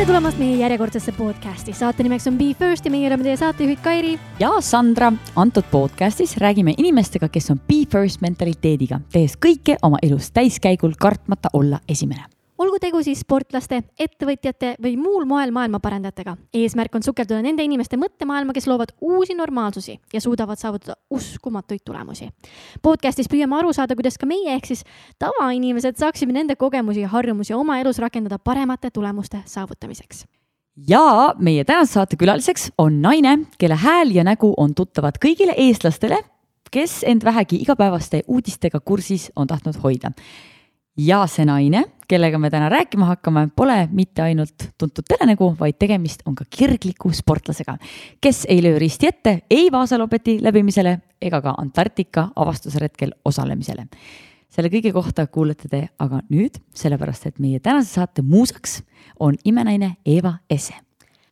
tere tulemast meie järjekordsesse podcasti, saate nimeks on Be First ja meie oleme teie saatejuhid Kairi. ja Sandra, antud podcastis räägime inimestega, kes on Be First mentaliteediga, tehes kõike oma elus täiskäigul, kartmata olla esimene olgu tegu siis sportlaste, ettevõtjate või muul moel maailma parandajatega. eesmärk on sukelduda nende inimeste mõttemaailma, kes loovad uusi normaalsusi ja suudavad saavutada uskumatuid tulemusi. podcastis püüame aru saada, kuidas ka meie ehk siis tavainimesed saaksime nende kogemusi ja harjumusi oma elus rakendada paremate tulemuste saavutamiseks ja meie tänase saate külaliseks on naine, kelle hääl ja nägu on tuttavad kõigile eestlastele, kes end vähegi igapäevaste uudistega kursis on tahtnud hoida ja see naine, kellega me täna rääkima hakkame, pole mitte ainult tuntud telenägu, vaid tegemist on ka kirgliku sportlasega, kes ei löö risti ette ei Vaasalopeti läbimisele ega ka Antarktika avastusretkel osalemisele. selle kõige kohta kuulete te aga nüüd, sellepärast et meie tänase saate muusaks on imenaine Eva Ese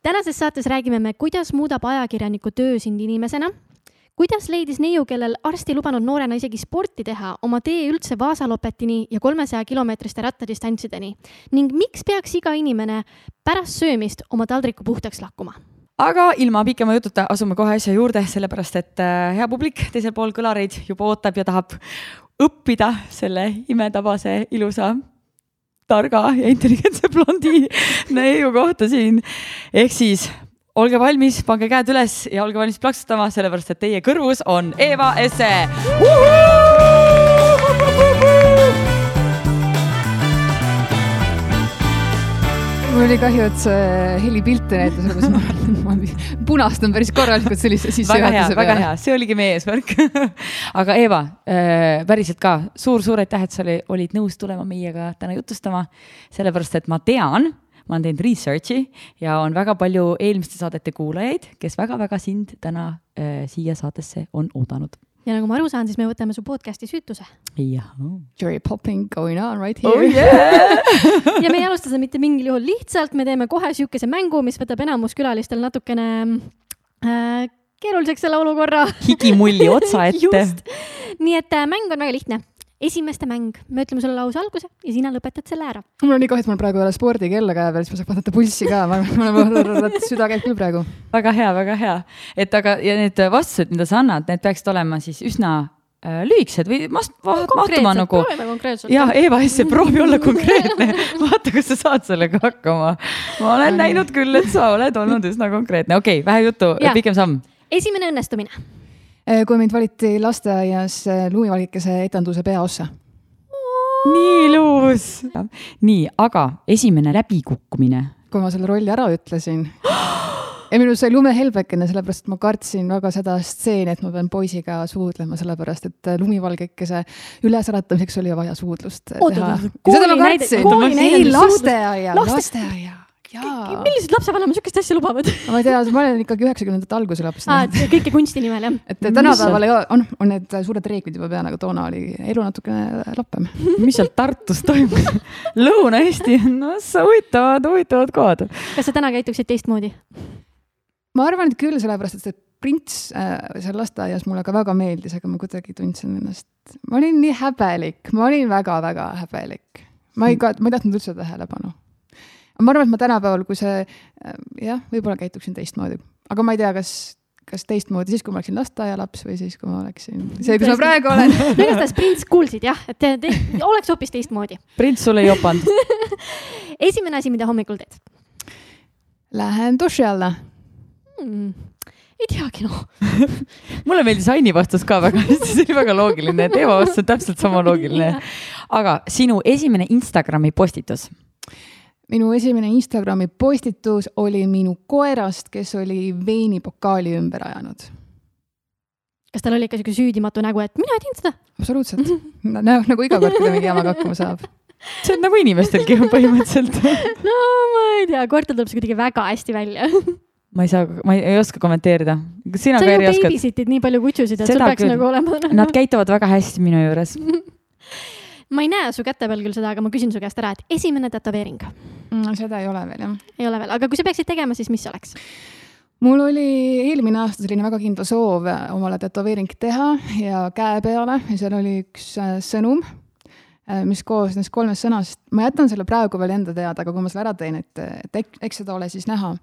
tänases saates räägime me, kuidas muudab ajakirjaniku töö sind inimesena kuidas leidis neiu, kellel arst ei lubanud noorena isegi sporti teha, oma tee üldse Vaasalopetini ja kolmesaja kilomeetriste rattadistantsideni ning miks peaks iga inimene pärast söömist oma taldriku puhtaks lakkuma? aga ilma pikema jututa asume kohe asja juurde, sellepärast et äh, hea publik teisel pool kõlareid juba ootab ja tahab õppida selle imetabase ilusa targa ja intelligentse blondi neiu kohta siin. ehk siis olge valmis, pange käed üles ja olge valmis plaksutama, sellepärast et teie kõrvus on Eva Esse. mul oli kahju, et see helipilte näitas, aga ma, ma punastan päris korralikult sellise sissejuhatuse peale. väga hea, see oligi meie eesmärk aga Eva äh,, päriselt ka suur-suur aitäh, et sa oli, olid nõus tulema meiega täna jutustama, sellepärast et ma tean ma olen teinud research'i ja on väga palju eelmiste saadete kuulajaid, kes väga-väga sind täna äh, siia saatesse on oodanud ja nagu ma aru saan, siis me võtame su podcast'i süütuse. jah. Jury popping going on right here oh,. Yeah. ja me ei alusta seda mitte mingil juhul lihtsalt, me teeme kohe sihukese mängu, mis võtab enamus külalistel natukene äh, keeruliseks selle olukorra. higimulli otsa ette. nii et äh, mäng on väga lihtne esimeste mäng, me ütleme sulle lause alguse ja sina lõpetad selle ära. mul on nii kahju, et mul praegu ei ole spordikella käe peal, siis ma saaks vaadata pulssi ka, ma, süda käib küll praegu. väga hea, väga hea, et aga ja need vastused, mida sa annad, need peaksid olema siis üsna äh, lühikesed või mast-, mahtuma nagu. jah, Eva Esse, proovi olla konkreetne vaata, kas sa saad sellega hakkama. ma olen näinud küll, et sa oled olnud üsna konkreetne, okei okay,, vähe juttu, pikem samm. esimene õnnestumine kui mind valiti lasteaias eh, lumivalgikese etenduse peaossa. nii ilus. nii, aga esimene läbikukkumine. kui ma selle rolli ära ütlesin ja minul sai lumehelbekene, sellepärast et ma kartsin väga seda stseeni, et ma pean poisiga suudlema, sellepärast et lumivalgekese ülesäratamiseks oli vaja suudlust Oota, teha. seda ma kartsin. ei, lasteaia, lasteaia millised lapsevanemad sihukest asja lubavad? ma ei tea, ma olen ikkagi üheksakümnendate alguse laps. kõike kunsti nimel, jah? et tänapäeval ei ole, on, on need suured reeglid juba peal, aga toona oli elu natukene lappem. mis seal Tartus toimub Lõuna-Eesti, no huvitavad, huvitavad kohad. kas sa täna käituksid teistmoodi? ma arvan, et küll, sellepärast et see prints äh, seal lasteaias mulle ka väga meeldis, aga ma kuidagi tundsin ennast, ma olin nii häbelik, ma olin väga-väga häbelik. ma ei, ma ei tahtnud üldse tähelepanu ma arvan, et ma tänapäeval, kui see äh, jah, võib-olla käituksin teistmoodi, aga ma ei tea, kas kas teistmoodi siis, kui ma oleksin lasteaialaps või siis, kui ma oleksin see, kus ma praegu olen. No igatahes prints kuulsid jah, et te, te, oleks hoopis teistmoodi. prints sulle ei jopanud. Esimene asi, mida hommikul teed? Lähen duši alla. Hmm ei teagi noh. Mulle meeldis Aini vastus ka väga hästi, see oli väga loogiline, Eva vastus on täpselt sama loogiline. aga sinu esimene Instagrami postitus minu esimene Instagrami postitus oli minu koerast, kes oli veinipokaali ümber ajanud. kas tal oli ikka sihuke süüdimatu nägu, et mina ei teinud seda? absoluutselt no, nagu iga kord, kui ta mingi jamaga hakkama saab. see on nagu inimestelgi põhimõtteliselt no ma ei tea, koertel tuleb see kuidagi väga hästi välja ma ei saa, ma ei, ei oska kommenteerida. sina sa ju babysit'id nii palju kutsusid, et sul peaks küll. nagu olema Nad käituvad väga hästi minu juures ma ei näe su käte peal küll seda, aga ma küsin su käest ära, et esimene tätoveering mm,? seda ei ole veel jah. ei ole veel, aga kui sa peaksid tegema, siis mis oleks? mul oli eelmine aasta selline väga kindel soov omale tätoveering teha ja käe peale ja seal oli üks äh, sõnum. äh, mis koosnes kolmest sõnast. ma jätan selle praegu veel enda teada, aga kui ma selle ära teen, et, et eks, eks seda ole siis näha.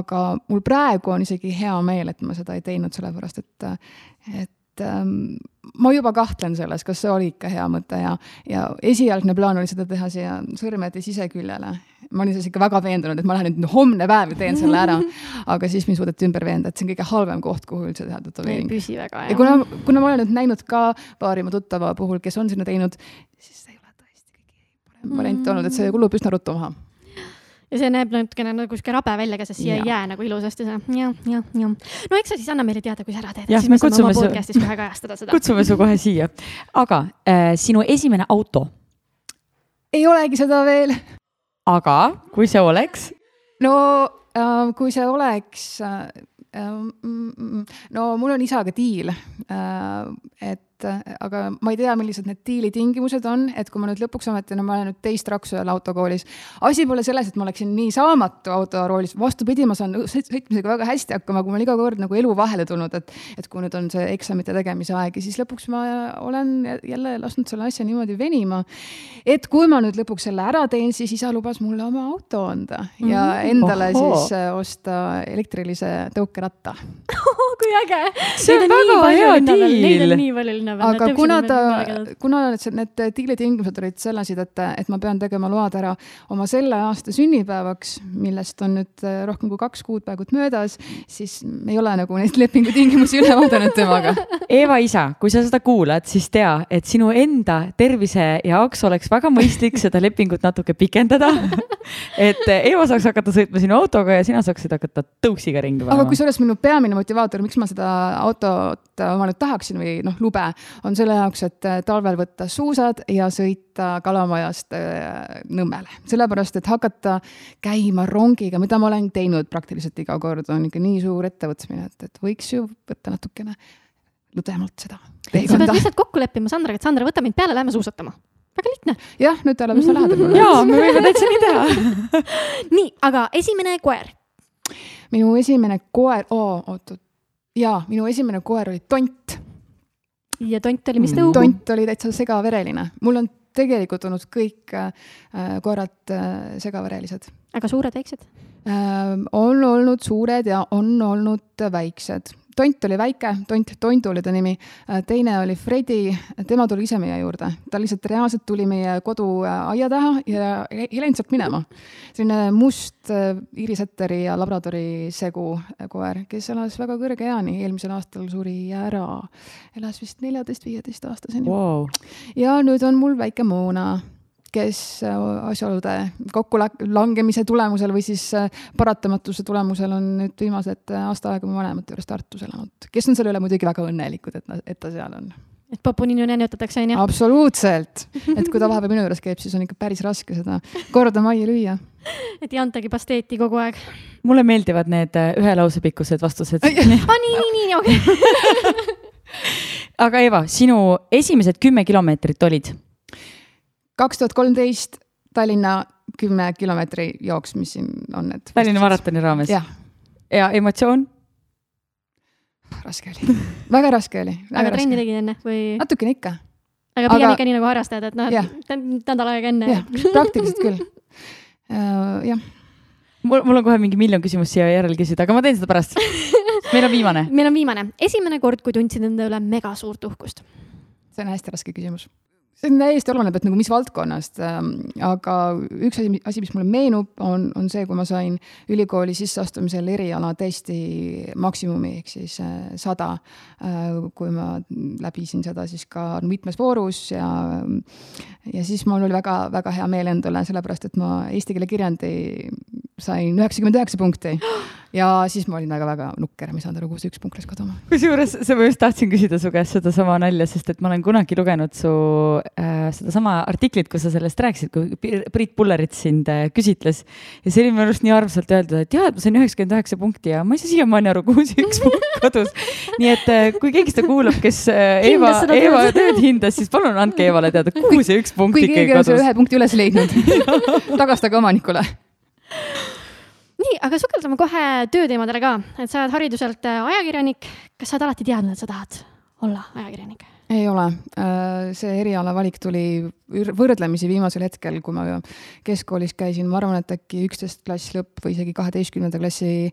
aga mul praegu on isegi hea meel, et ma seda ei teinud, sellepärast et, et ähm, ma juba kahtlen selles, kas see oli ikka hea mõte ja, ja esialgne plaan oli seda teha siia sõrmede siseküljele. ma olin selles ikka väga veendunud, et ma lähen nüüd homne päev ja teen selle ära. aga siis mind suudeti ümber veenda, et see on kõige halvem koht, kuhu üldse teha ei tätoveering. püsi väga, ja jah. kuna, kuna ma olen nüüd näinud ka paari mu tuttava puhul, kes on sinna teinud, siis see ei ole tõesti kõige parem variant olnud, et see kulub üsna ruttu maha. Ja see näeb natukene nagu sihuke rabe välja ka, sest siia ei Jah. jää nagu ilusasti see jah, jah, jah. no eks sa siis anna meile teada, kui sa ära teed, siis me me saame oma kutsume su- podcast'is kohe kajastada seda. kutsume su kohe siia. aga äh, sinu esimene auto, ei olegi seda veel. aga kui see oleks, no äh, kui see oleks äh, äh, no mul on isaga diil äh,, et äh, aga ma ei tea, millised need diili tingimused on, et kui ma nüüd lõpuks ometi, no ma olen nüüd teist raksu jälle autokoolis. asi pole selles, et ma oleksin nii saamatu autoroolis, vastupidi, ma saan sõit- sõitmisega väga hästi hakkama, kui mul iga kord nagu elu vahele tulnud, et et kui nüüd on see eksamite tegemise aeg ja siis lõpuks ma olen jälle lasknud selle asja niimoodi venima. et kui ma nüüd lõpuks selle ära teen, siis isa lubas mulle oma auto anda ja endale Ohoo. siis äh, osta elektrilise tõukeratta. kui äge. See on väga hea Neid diil. on nii palju linna peal. aga kuna ta, kuna need, need diilitingimused olid sellised, et, et ma pean tegema load ära oma selle aasta sünnipäevaks, millest on nüüd äh, rohkem kui kaks kuud praegu möödas, siis ei ole nagu neid lepingutingimusi üle vaadanud temaga. Eeva isa, kui sa seda kuulad, siis tea, et sinu enda tervise jaoks oleks väga mõistlik seda lepingut natuke pikendada. et Eeva saaks hakata sõitma sinu autoga ja sina saaksid hakata tõuksiga ringi aga panema. kusjuures minu peamine motivaator, miks ma seda autot oma nüüd tahaksin või noh, lube, on selle jaoks, et äh, talvel võtta suusad ja sõita Kalamajast äh, Nõmmele. sellepärast, et hakata käima rongiga, mida ma olen teinud praktiliselt iga kord, on ikka nii suur ettevõtmine, et, et võiks ju võtta natukene ludemalt seda sa pead lihtsalt kokku leppima Sandraga, et Sandra, võta mind peale, lähme suusatama. väga lihtne. jah, nüüd ta läheb üsna lähedal jaa, me võime täitsa nii teha. nii, aga esimene koer. minu esimene koer oh,, oot-oot, jaa, minu esimene koer oli tont ja tont oli mis Mm. tõugu? tont oli täitsa segavereline. mul on tegelikult olnud kõik äh, koerad äh, segaverelised aga suured, väiksed? äh,. on olnud suured ja on olnud väiksed. Tont oli väike, tont, Tondu oli ta nimi. teine oli Fredi, tema tuli ise meie juurde, ta lihtsalt reaalselt tuli meie kodu äh, aia taha ja ei läinud sealt minema. selline must äh, Iiri Setteri ja Labradori segu äh, koer, kes elas väga kõrge eani, eelmisel aastal suri ära. elas vist neljateist-viieteist aastaseni Wow. ja nüüd on mul väike Moona, kes äh, asjaolude kokkulangemise tulemusel või siis äh, paratamatuse tulemusel on nüüd viimased äh, aasta aega mu vanemate juures Tartus elanud, kes on selle üle muidugi väga õnnelikud, et, et ta seal on. et Popuninu nänjutatakse, onju? absoluutselt, et kui ta vahepeal minu juures käib, siis on ikka päris raske seda korda majja lüüa. et ei antagi pasteeti kogu aeg. mulle meeldivad need ühe lause pikkused vastused. aa, nii, nii, nii, okei aga Eva, sinu esimesed kümme kilomeetrit olid? Kaks tuhat kolmteist Tallinna kümme kilomeetri jooks, mis siin on need. Tallinna maratoni raames? jah, ja emotsioon? raske oli, väga raske oli. aga trenni tegid enne või? natukene ikka, aga pigem aga- ikka nii nagu harrastajad, et noh et nädal aega enne. praktiliselt küll. jah mul, mul on kohe mingi miljon küsimust siia järele küsida, aga ma teen seda pärast. meil on viimane. meil on viimane, esimene kord, kui tundsid enda üle mega suurt uhkust. see on hästi raske küsimus. See on täiesti oleneb, et nagu mis valdkonnast ähm,, aga üks asi, asi, mis mulle meenub, on, on see, kui ma sain ülikooli sisseastumisel eriala täiesti maksimumi ehk siis äh, sada äh,. kui ma läbisin seda siis ka mitmes voorus ja, ja siis mul oli väga-väga hea meel endale, sellepärast et ma eesti keele kirjandi sain üheksakümmend üheksa punkti ja siis ma olin väga-väga nukker, ma ei saanud aru, kuhu see üks punkt läks kaduma. kusjuures ma just tahtsin küsida su käest sedasama nalja, sest et ma olen kunagi lugenud su äh, sedasama artiklit, kus sa sellest rääkisid, kui Priit Pullerit sind äh, küsitles. ja see oli minu arust nii armsalt öeldud, et jaa, et ma sain üheksakümmend üheksa punkti ja ma ei saa siiamaani aru, kuhu see üks punkt kadus. nii et äh, kui keegi seda kuulab, kes äh, Eeva, Eeva tööd. hindas, siis palun andke Eevale teada, kuhu see üks punkt kui ikkagi keegi on selle kadus. ühe punkti üles leidnud, tagastage omanikule. nii, aga sukeldume kohe tööteemadele ka, et sa oled hariduselt äh, ajakirjanik. kas sa oled alati teadnud, et sa tahad olla ajakirjanik? Ei ole, see erialavalik tuli võrdlemisi viimasel hetkel, kui ma keskkoolis käisin, ma arvan, et äkki üksteist klass lõpp või isegi kaheteistkümnenda klassi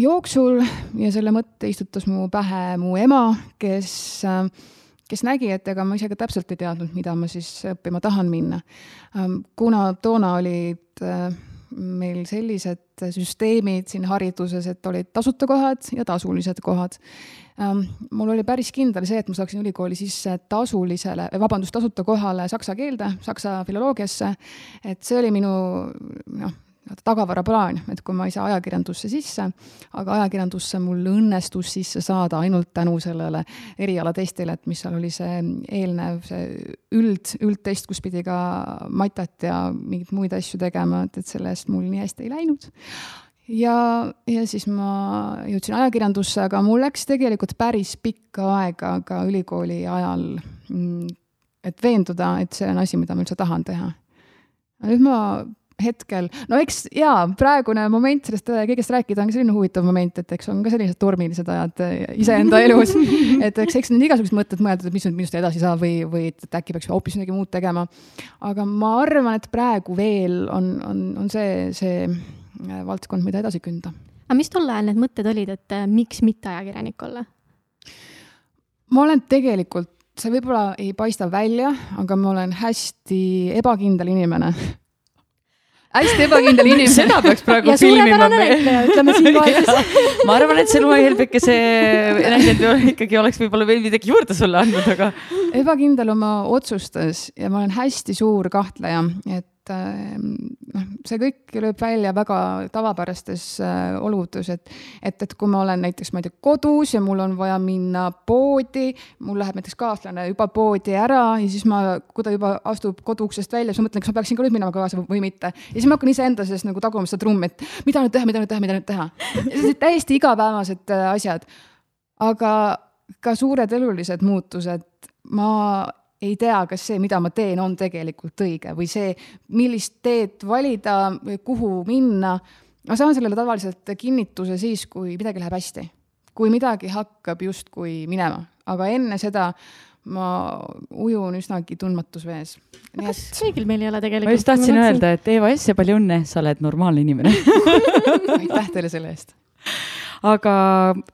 jooksul ja selle mõtte istutas mu pähe mu ema, kes kes nägi, et ega ma ise ka täpselt ei teadnud, mida ma siis õppima tahan minna. kuna toona olid meil sellised süsteemid siin hariduses, et olid tasuta kohad ja tasulised kohad. mul oli päris kindel see, et ma saaksin ülikooli sisse tasulisele, vabandust, tasuta kohale saksa keelde, saksa filoloogiasse. et see oli minu noh, tagavaraplaan, et kui ma ei saa ajakirjandusse sisse, aga ajakirjandusse mul õnnestus sisse saada ainult tänu sellele erialatestile, et mis seal oli see eelnev, see üld, üldtest, kus pidi ka matat ja mingeid muid asju tegema, et, et selle eest mul nii hästi ei läinud ja, ja siis ma jõudsin ajakirjandusse, aga mul läks tegelikult päris pikka aega ka ülikooli ajal, mm, et veenduda, et see on asi, mida ma üldse tahan teha. nüüd ma hetkel, no eks jaa, praegune moment sellest äh, kõigest rääkida on ka selline huvitav moment, et eks on ka sellised tormilised ajad äh, iseenda elus. et eks, eks need igasugused mõtted mõeldud, et mis nüüd minust edasi saab või, või et äkki peaks hoopis midagi muud tegema. aga ma arvan, et praegu veel on, on, on see, see äh, valdkond, mida edasi künda. aga mis tol ajal need mõtted olid, et miks mitte ajakirjanik olla? ma olen tegelikult, see võib-olla ei paista välja, aga ma olen hästi ebakindel inimene hästi ebakindel inimene. seda peaks praegu ja filmima. ütleme siinkohal ma arvan, et see Lume Helbekese näidend ikkagi oleks võib-olla veel midagi juurde sulle andnud, aga. ebakindel oma otsustes ja ma olen hästi suur kahtleja, et et ehm, noh, see kõik lööb välja väga tavapärastes äh, oludes, et, et, et kui ma olen näiteks, ma ei tea, kodus ja mul on vaja minna poodi, mul läheb näiteks kaaslane juba poodi ära ja siis ma, kui ta juba astub koduuksest välja, siis ma mõtlen, kas ma peaksin ka nüüd minema kaasa või mitte. ja siis ma hakkan iseenda sees nagu taguma seda trummi, et mida nüüd teha, mida nüüd teha, mida nüüd teha. sellised täiesti igapäevased äh, asjad. aga ka suured elulised muutused, ma ei tea, kas see, mida ma teen, on tegelikult õige või see, millist teed valida või kuhu minna. ma saan sellele tavaliselt kinnituse siis, kui midagi läheb hästi. kui midagi hakkab justkui minema, aga enne seda ma ujun üsnagi tundmatus vees. aga kas et... kõigil meil ei ole tegelikult? ma just tahtsin öelda, et Eva Esse, palju õnne, sa oled normaalne inimene aitäh teile selle eest aga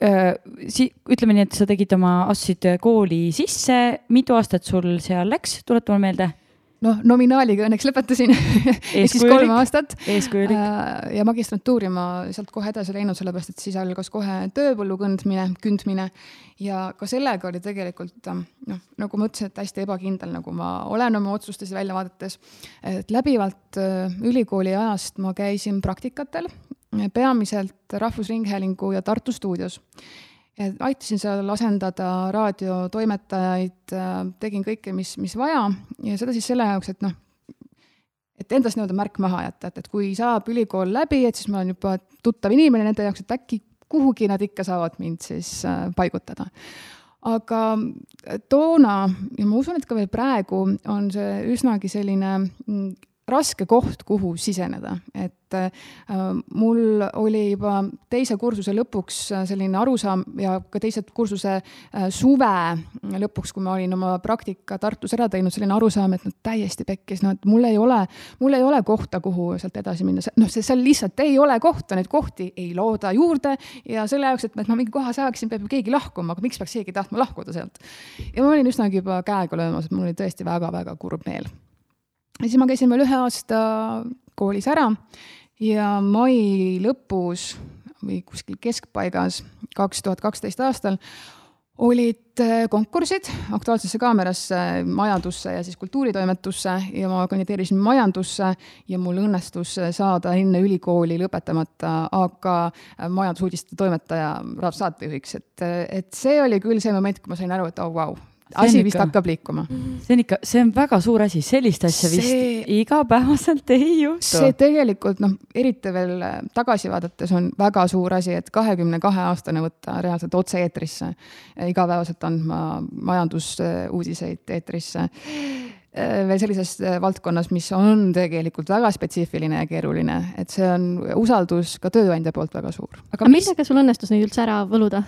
äh, si-, ütleme nii, et sa tegid oma, astusid kooli sisse, mitu aastat sul seal läks, tuleta mulle meelde noh, nominaaliga õnneks lõpetasin ehk siis kolm aastat. eeskujulik. Äh, ja magistrantuuri ma sealt kohe edasi läinud, sellepärast et siis algas kohe tööpõllu kõndmine, kündmine ja ka sellega oli tegelikult noh, nagu ma ütlesin, et hästi ebakindel, nagu ma olen oma otsustes ja väljavaadetes. et läbivalt äh, ülikooli ajast ma käisin praktikatel peamiselt Rahvusringhäälingu ja Tartu stuudios. aitasin seal asendada raadiotoimetajaid, tegin kõike, mis, mis vaja ja seda siis selle jaoks, et noh, et endast nii-öelda märk maha jätta, et, et kui saab ülikool läbi, et siis ma olen juba tuttav inimene nende jaoks, et äkki kuhugi nad ikka saavad mind siis äh, paigutada. aga toona ja ma usun, et ka veel praegu on see üsnagi selline mm, raske koht, kuhu siseneda, et äh, mul oli juba teise kursuse lõpuks äh, selline arusaam ja ka teise kursuse äh, suve lõpuks, kui ma olin oma praktika Tartus ära teinud, selline arusaam, et noh, täiesti pekkis, noh, et mul ei ole, mul ei ole kohta, kuhu sealt edasi minna, noh, see seal lihtsalt ei ole kohta, neid kohti ei looda juurde ja selle jaoks, et ma mingi koha saaksin, peab ju keegi lahkuma, aga miks peaks keegi tahtma lahkuda sealt. ja ma olin üsnagi juba käega löömas, et mul oli tõesti väga-väga kurb meel ja siis ma käisin veel ühe aasta koolis ära ja mai lõpus või kuskil keskpaigas, kaks tuhat kaksteist aastal, olid äh, konkursid Aktuaalsesse Kaamerasse, majandusse ja siis kultuuritoimetusse ja ma kandideerisin majandusse ja mul õnnestus saada enne ülikooli lõpetamata AK majandusuudiste toimetaja saatejuhiks, et, et see oli küll see moment, kui ma sain aru, et oh vau wow,, asi vist hakkab liikuma. see on ikka, see on väga suur asi, sellist asja see, vist igapäevaselt ei juhtu. see tegelikult noh, eriti veel äh, tagasi vaadates on väga suur asi, et kahekümne kahe aastane võtta reaalselt otse-eetrisse, igapäevaselt andma majandusuudiseid eetrisse äh, veel sellises äh, valdkonnas, mis on tegelikult väga spetsiifiline ja keeruline, et see on usaldus ka tööandja poolt väga suur. aga millega sul õnnestus neid üldse ära võluda?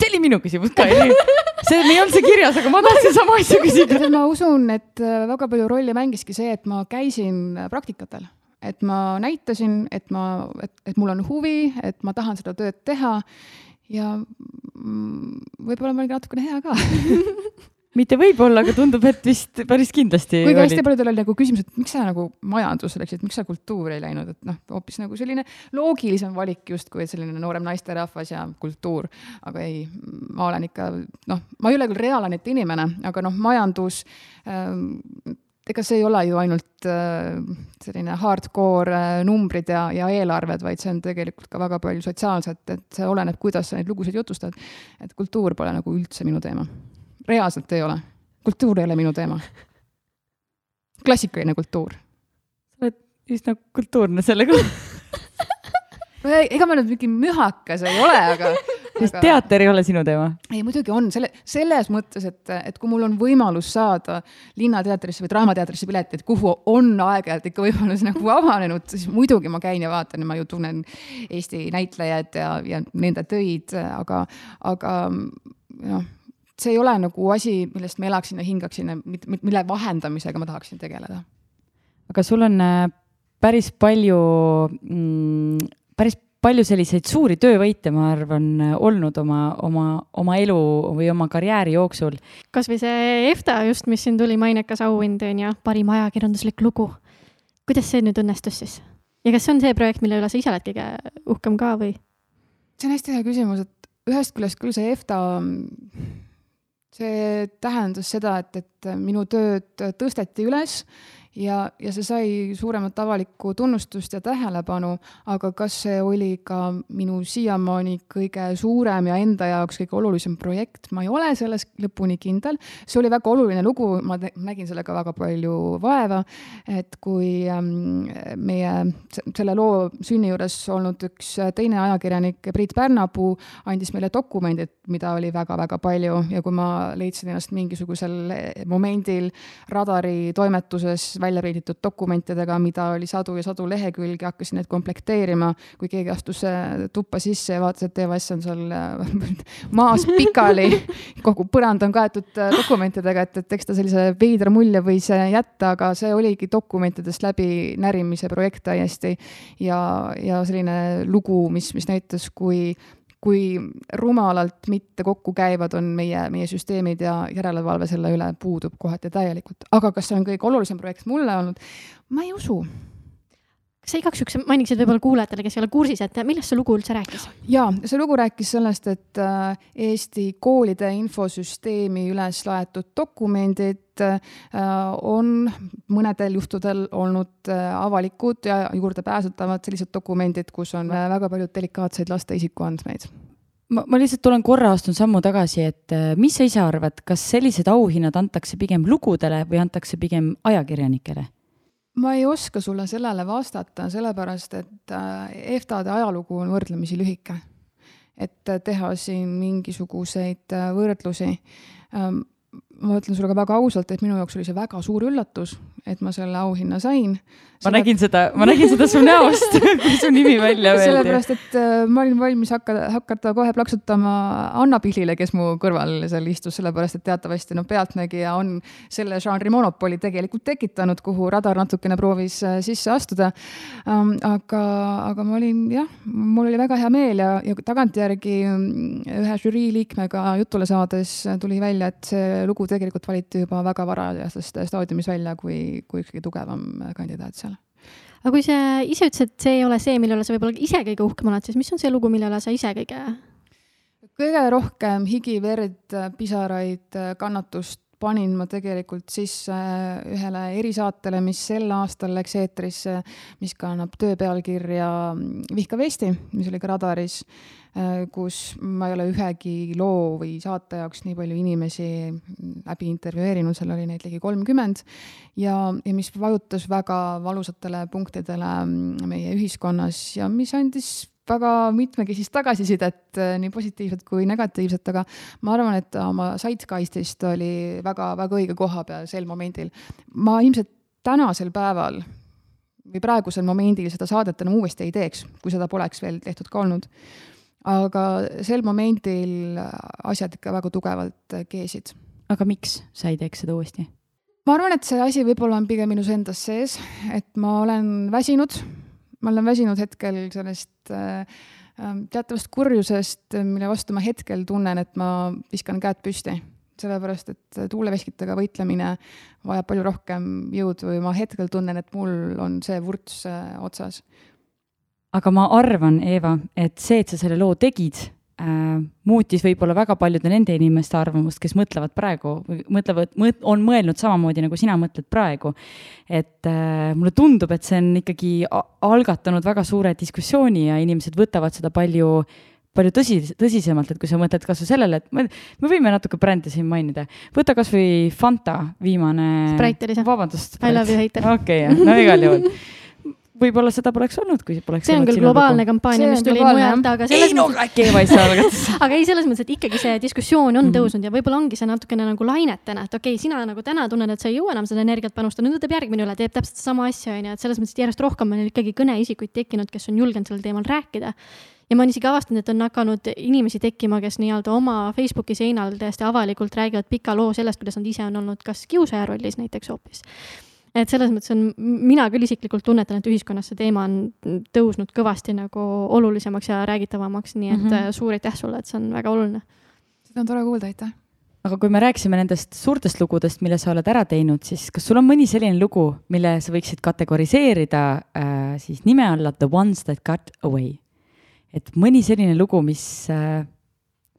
see oli minu küsimus ka see, ei olnud see kirjas, aga ma tahtsin sama asja küsida. ma usun, et äh, väga palju rolli mängiski see, et ma käisin praktikatel. Et ma näitasin, et ma, et, et mul on huvi, et ma tahan seda tööd teha. Ja mm, võib-olla ma olin natukene hea ka mitte võib-olla, aga tundub, et vist päris kindlasti. kuigi hästi paljudel oli nagu küsimus, et miks sa nagu majandusse läksid, miks sa kultuuri ei läinud, et noh, hoopis nagu selline loogilisem valik justkui, et selline noorem naisterahvas ja kultuur. aga ei, ma olen ikka noh, ma ei ole küll reaalaneti inimene, aga noh, majandus ähm, ega see ei ole ju ainult äh, selline hardcore äh, numbrid ja, ja eelarved, vaid see on tegelikult ka väga palju sotsiaalset, et see oleneb, kuidas sa neid lugusid jutustad. et kultuur pole nagu üldse minu teema. Reaalselt ei ole. kultuur ei ole minu teema. klassikaline kultuur. sa oled üsna kultuurne selle kohta ega ma nüüd mingi mühakas ei ole, aga sest aga... teater ei ole sinu teema? ei, muidugi on, selle, selles mõttes, et, et kui mul on võimalus saada Linnateatrisse või Draamateatrisse pileteid, kuhu on aeg-ajalt ikka võimalus nagu avanenud, siis muidugi ma käin ja vaatan ja ma ju tunnen Eesti näitlejaid ja, ja nende töid, aga, aga noh, see ei ole nagu asi, millest ma elaksin ja hingaksin ja mille vahendamisega ma tahaksin tegeleda. aga sul on äh, päris palju mm, päris palju selliseid suuri töövõite, ma arvan, olnud oma, oma, oma elu või oma karjääri jooksul. kasvõi see EFTA just, mis siin tuli, mainekas auhind on ju, parim ajakirjanduslik lugu. kuidas see nüüd õnnestus siis? ja kas see on see projekt, mille üle sa ise oled kõige uhkem ka või? see on hästi hea küsimus, et ühest küljest küll see EFTA, see tähendas seda, et, et minu tööd tõsteti üles ja, ja see sai suuremat avalikku tunnustust ja tähelepanu, aga kas see oli ka minu siiamaani kõige suurem ja enda jaoks kõige olulisem projekt, ma ei ole selles lõpuni kindel. see oli väga oluline lugu, ma nägin sellega väga palju vaeva, et kui ähm, meie selle loo sünni juures olnud üks teine ajakirjanik, Priit Pärnapuu, andis meile dokumendid, mida oli väga-väga palju. Ja kui ma leidsin ennast mingisugusel momendil radari toimetuses välja reiditud dokumentidega, mida oli sadu ja sadu lehekülgi, hakkasin neid komplekteerima. kui keegi astus äh, tuppa sisse ja vaatas, et EVS on seal äh, maas pikali, kogu põrand on kaetud äh, dokumentidega, et, et eks ta sellise veidra mulje võis jätta, aga see oligi dokumentidest läbi närimise projekt täiesti. ja, ja selline lugu, mis, mis näitas, kui kui rumalalt mitte kokku käivad on meie, meie süsteemid ja järelevalve selle üle puudub kohati täielikult. aga kas see on kõige olulisem projekt mulle olnud? ma ei usu kas sa igaks juhuks mainiksid võib-olla kuulajatele, kes ei ole kursis, et millest see lugu üldse rääkis? ja see lugu rääkis sellest, et äh, Eesti koolide infosüsteemi üles laetud dokumendid äh, on mõnedel juhtudel olnud äh, avalikud ja juurdepääsetavad sellised dokumendid, kus on väga palju delikaatseid laste isikuandmeid ma, ma lihtsalt tulen korra, astun sammu tagasi, et mis sa ise arvad, kas sellised auhinnad antakse pigem lugudele või antakse pigem ajakirjanikele? Ma ei oska sulle sellele vastata, sellepärast et äh, EFTA-de ajalugu on võrdlemisi lühike. et äh, teha siin mingisuguseid äh, võrdlusi. Ähm, ma ütlen sulle ka väga ausalt, et minu jaoks oli see väga suur üllatus, et ma selle auhinna sain. ma Selle... nägin seda, ma nägin seda su näost kui su nimi välja öeldi. sellepärast, et äh, ma olin valmis hakata, hakata kohe plaksutama Anna Pihlile, kes mu kõrval seal istus, sellepärast et teatavasti no Pealtnägija on selle žanri monopoli tegelikult tekitanud, kuhu radar natukene proovis äh, sisse astuda um,. aga, aga ma olin jah, mul oli väga hea meel ja, ja tagantjärgi mm, ühe žürii liikmega jutule saades tuli välja, et see lugu tegelikult valiti juba väga varajasest staadiumis välja kui, kui kõige tugevam kandidaat seal aga kui sa ise ütlesid, et see ei ole see, mille üle sa võib-olla ise kõige uhkem oled, siis mis on see lugu, mille üle sa ise kõige? kõige rohkem higi, verd, pisaraid, kannatust panin ma tegelikult sisse ühele erisaatele, mis sel aastal läks eetrisse, mis kannab töö pealkirja Vihka vesti, mis oli ka radaris Äh, kus ma ei ole ühegi loo või saate jaoks nii palju inimesi läbi intervjueerinud, seal oli neid ligi kolmkümmend. Ja, ja mis vajutas väga valusatele punktidele meie ühiskonnas ja mis andis väga mitmekesist tagasisidet, äh, nii positiivset kui negatiivset, aga ma arvan, et oma Zeitgeistist oli väga-väga õige koha peal sel momendil. ma ilmselt tänasel päeval või praegusel momendil seda saadet enam uuesti ei teeks, kui seda poleks veel tehtud ka olnud aga sel momendil asjad ikka väga tugevalt keesid. aga miks sa ei teeks seda uuesti? ma arvan, et see asi võib-olla on pigem minus endas sees, et ma olen väsinud, ma olen väsinud hetkel sellest äh, teatavast kurjusest, mille vastu ma hetkel tunnen, et ma viskan käed püsti. Sellepärast et tuuleveskitega võitlemine vajab palju rohkem jõudu ja ma hetkel tunnen, et mul on see vurts äh, otsas. Aga ma arvan, Eeva, et see, et sa selle loo tegid äh,, muutis võib-olla väga paljude nende inimeste arvamust, kes mõtlevad praegu, mõtlevad, on mõelnud samamoodi, nagu sina mõtled praegu. et äh, mulle tundub, et see on ikkagi algatanud väga suure diskussiooni ja inimesed võtavad seda palju palju tõsi, tõsisemalt, et kui sa mõtled kasvõi sellele, et me, me võime natuke brände siin mainida. võta kasvõi Fanta viimane. Sprite oli see. vabandust. I love you, hater. okei okay,, no igal juhul võib-olla seda poleks olnud, kui poleks see on küll globaalne lugu. kampaania, mis tuli mujalt, aga selles ei no äkki Eva ei saa algatas aga ei, selles mõttes, et ikkagi see diskussioon on mm -hmm. tõusnud ja võib-olla ongi see natukene nagu lainetena, et okei okay,, sina nagu täna tunned, et sa ei jõua enam seda energiat panustada, nüüd võtab järgmine üle, teeb täpselt sama asja, on ju, et selles mõttes, et järjest rohkem on ikkagi kõneisikuid tekkinud, kes on julgenud sellel teemal rääkida ja ma olen isegi avastanud, et on hakanud inimesi tekkima, kes nii-öelda oma Facebooki seinal täiesti avalikult räägivad pika loo sellest, kuidas nad ise on olnud kas kiusaja rollis näiteks hoopis et selles mõttes on, mina küll isiklikult tunnetan, et ühiskonnas see teema on tõusnud kõvasti nagu olulisemaks ja räägitavamaks, nii et mm -hmm. suur aitäh sulle, et see on väga oluline. seda on tore kuulda, aitäh. aga kui me rääkisime nendest suurtest lugudest, mille sa oled ära teinud, siis kas sul on mõni selline lugu, mille sa võiksid kategoriseerida äh, siis nime alla The ones that got away? et mõni selline lugu, mis äh,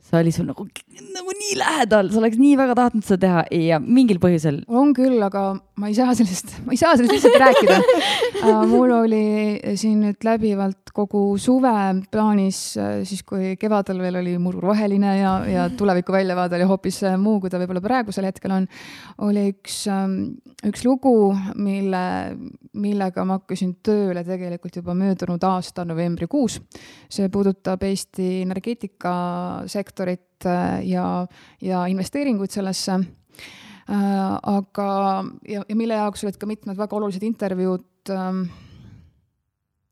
see oli sul nagu, nagu nii lähedal, sa oleks nii väga tahtnud seda teha ja mingil põhjusel. on küll, aga ma ei saa sellest, ma ei saa sellest lihtsalt rääkida uh,. mul oli siin nüüd läbivalt kogu suve plaanis, äh, siis kui kevadel veel oli muru roheline ja, ja tuleviku väljavaade oli hoopis äh, muu, kui ta võib-olla praegusel hetkel on, oli üks, ähm, üks lugu, mille, millega ma hakkasin tööle tegelikult juba möödunud aasta novembrikuus. see puudutab Eesti energeetikasektorit sektorit äh, ja, ja investeeringuid sellesse. Äh, aga, ja, ja mille jaoks olid ka mitmed väga olulised intervjuud ähm,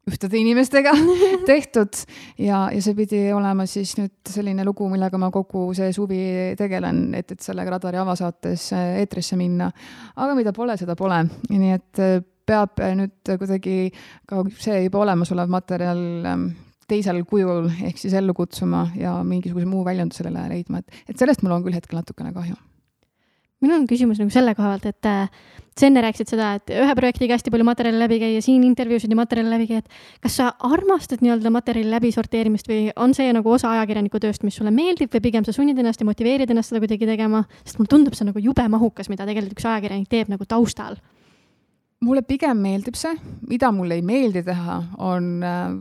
ühtede inimestega tehtud ja, ja see pidi olema siis nüüd selline lugu, millega ma kogu see suvi tegelen, et, et sellega Radari avasaates äh, eetrisse minna. aga mida pole, seda pole, nii et peab nüüd kuidagi ka see juba olemasolev materjal ähm, teisel kujul ehk siis ellu kutsuma ja mingisuguse muu väljunduse sellele leidma, et, et sellest mul on küll hetkel natukene kahju. minul on küsimus nagu selle koha pealt, et äh, sa enne rääkisid seda, et ühe projektiga hästi palju materjali läbi käia, siin intervjuusid ja materjali läbi käia, et kas sa armastad nii-öelda materjali läbisorteerimist või on see nagu osa ajakirjaniku tööst, mis sulle meeldib või pigem sa sunnid ennast ja motiveerid ennast seda kuidagi tegema, sest mulle tundub see nagu jube mahukas, mida tegelikult üks ajakirjanik teeb nagu taustal. Mulle pigem meeldib see, mida mulle ei meeldi teha, on äh,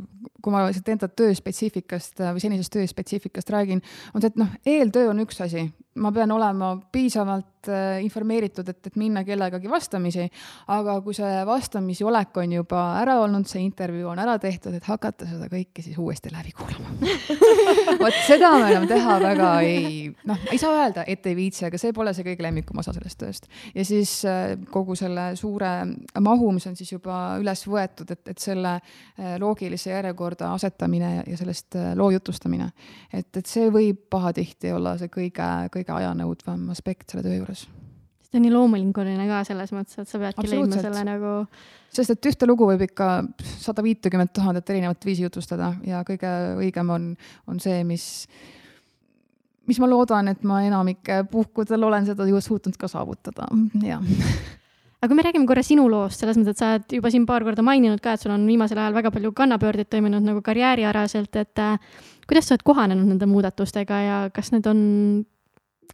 kui ma lihtsalt enda tööspetsiifikast äh, või senisest tööspetsiifikast räägin, on see, et noh, eeltöö on üks asi, ma pean olema piisavalt äh, informeeritud, et, et minna kellegagi vastamisi, aga kui see vastamisi olek on juba ära olnud, see intervjuu on ära tehtud, et hakata seda kõike siis uuesti läbi kuulama vot seda me enam teha väga ei, noh, ei saa öelda, et ei viitsi, aga see pole see kõige lemmikum osa sellest tööst. ja siis äh, kogu selle suure mahu, mis on siis juba üles võetud, et, et selle loogilise järjekorda asetamine ja sellest loo jutustamine. et, et see võib pahatihti olla see kõige, kõige ajanõudvam aspekt selle töö juures. see on nii loomulinguline ka selles mõttes, et sa peadki leidma selle nagu. sest et ühte lugu võib ikka sada viitekümmet tuhandet erinevat viisi jutustada ja kõige õigem on, on see, mis mis ma loodan, et ma enamike puhkudel olen seda ju suutnud ka saavutada, jah aga kui me räägime korra sinu loost, selles mõttes, et sa oled juba siin paar korda maininud ka, et sul on viimasel ajal väga palju kannapöördeid toimunud nagu karjäärialaselt, et äh, kuidas sa oled kohanenud nende muudatustega ja kas need on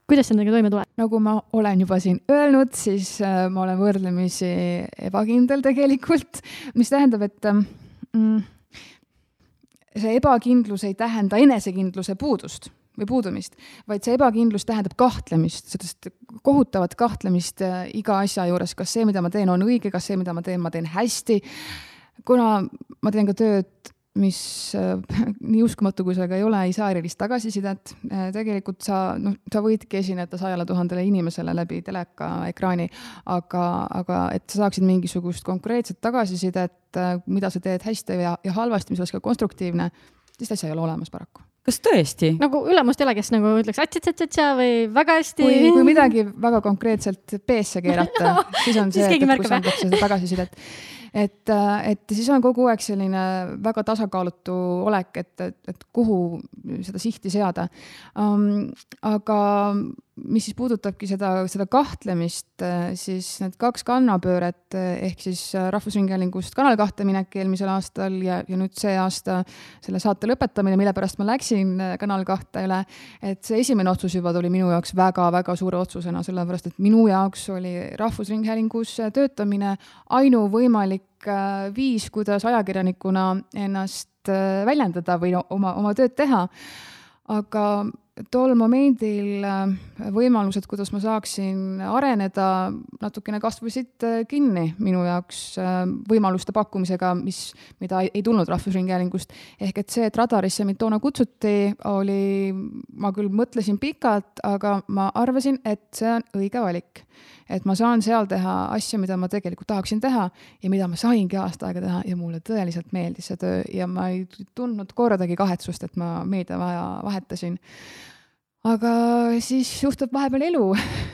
kuidas sa nendega toime tuled? nagu ma olen juba siin öelnud, siis äh, ma olen võrdlemisi ebakindel tegelikult, mis tähendab, et ähm, mm, see ebakindlus ei tähenda enesekindluse puudust või puudumist, vaid see ebakindlus tähendab kahtlemist, sellist kohutavat kahtlemist äh, iga asja juures, kas see, mida ma teen, on õige, kas see, mida ma teen, ma teen hästi. kuna ma teen ka tööd mis äh, nii uskumatu, kui see ka ei ole, ei saa erilist tagasisidet. Äh, tegelikult sa, noh, sa võidki esineda sajale tuhandele inimesele läbi teleka ekraani, aga, aga et sa saaksid mingisugust konkreetset tagasisidet, mida sa teed hästi ja, ja halvasti, mis oleks ka konstruktiivne, sellist asja ei ole olemas paraku kas tõesti? nagu ülemust ei ole, kes nagu ütleks atsa-tsa-tsa või väga hästi. kui, kui midagi väga konkreetselt peesse keerata siis on see, et kus antakse seda tagasisidet et, äh, et siis on kogu aeg selline väga tasakaalutu olek, et, et, et kuhu seda sihti seada um,. aga mis siis puudutabki seda, seda kahtlemist, äh, siis need kaks kannapööret ehk siis Rahvusringhäälingust Kanal kahte minek eelmisel aastal ja, ja nüüd see aasta selle saate lõpetamine, mille pärast ma läksin äh, Kanal kahte üle. et see esimene otsus juba tuli minu jaoks väga-väga suure otsusena, sellepärast et minu jaoks oli Rahvusringhäälingus töötamine ainuvõimalik Äh, viis, kuidas ajakirjanikuna ennast äh, väljendada või oma, oma tööd teha. aga tol momendil äh, võimalused, kuidas ma saaksin areneda, natukene kasvasid kinni minu jaoks võimaluste pakkumisega, mis, mida ei tulnud Rahvusringhäälingust. ehk et see, et radarisse mind toona kutsuti, oli, ma küll mõtlesin pikalt, aga ma arvasin, et see on õige valik et ma saan seal teha asju, mida ma tegelikult tahaksin teha ja mida ma saingi aasta aega teha ja mulle tõeliselt meeldis see töö ja ma ei tundnud kordagi kahetsust, et ma meediavaja vahetasin. aga siis juhtub vahepeal elu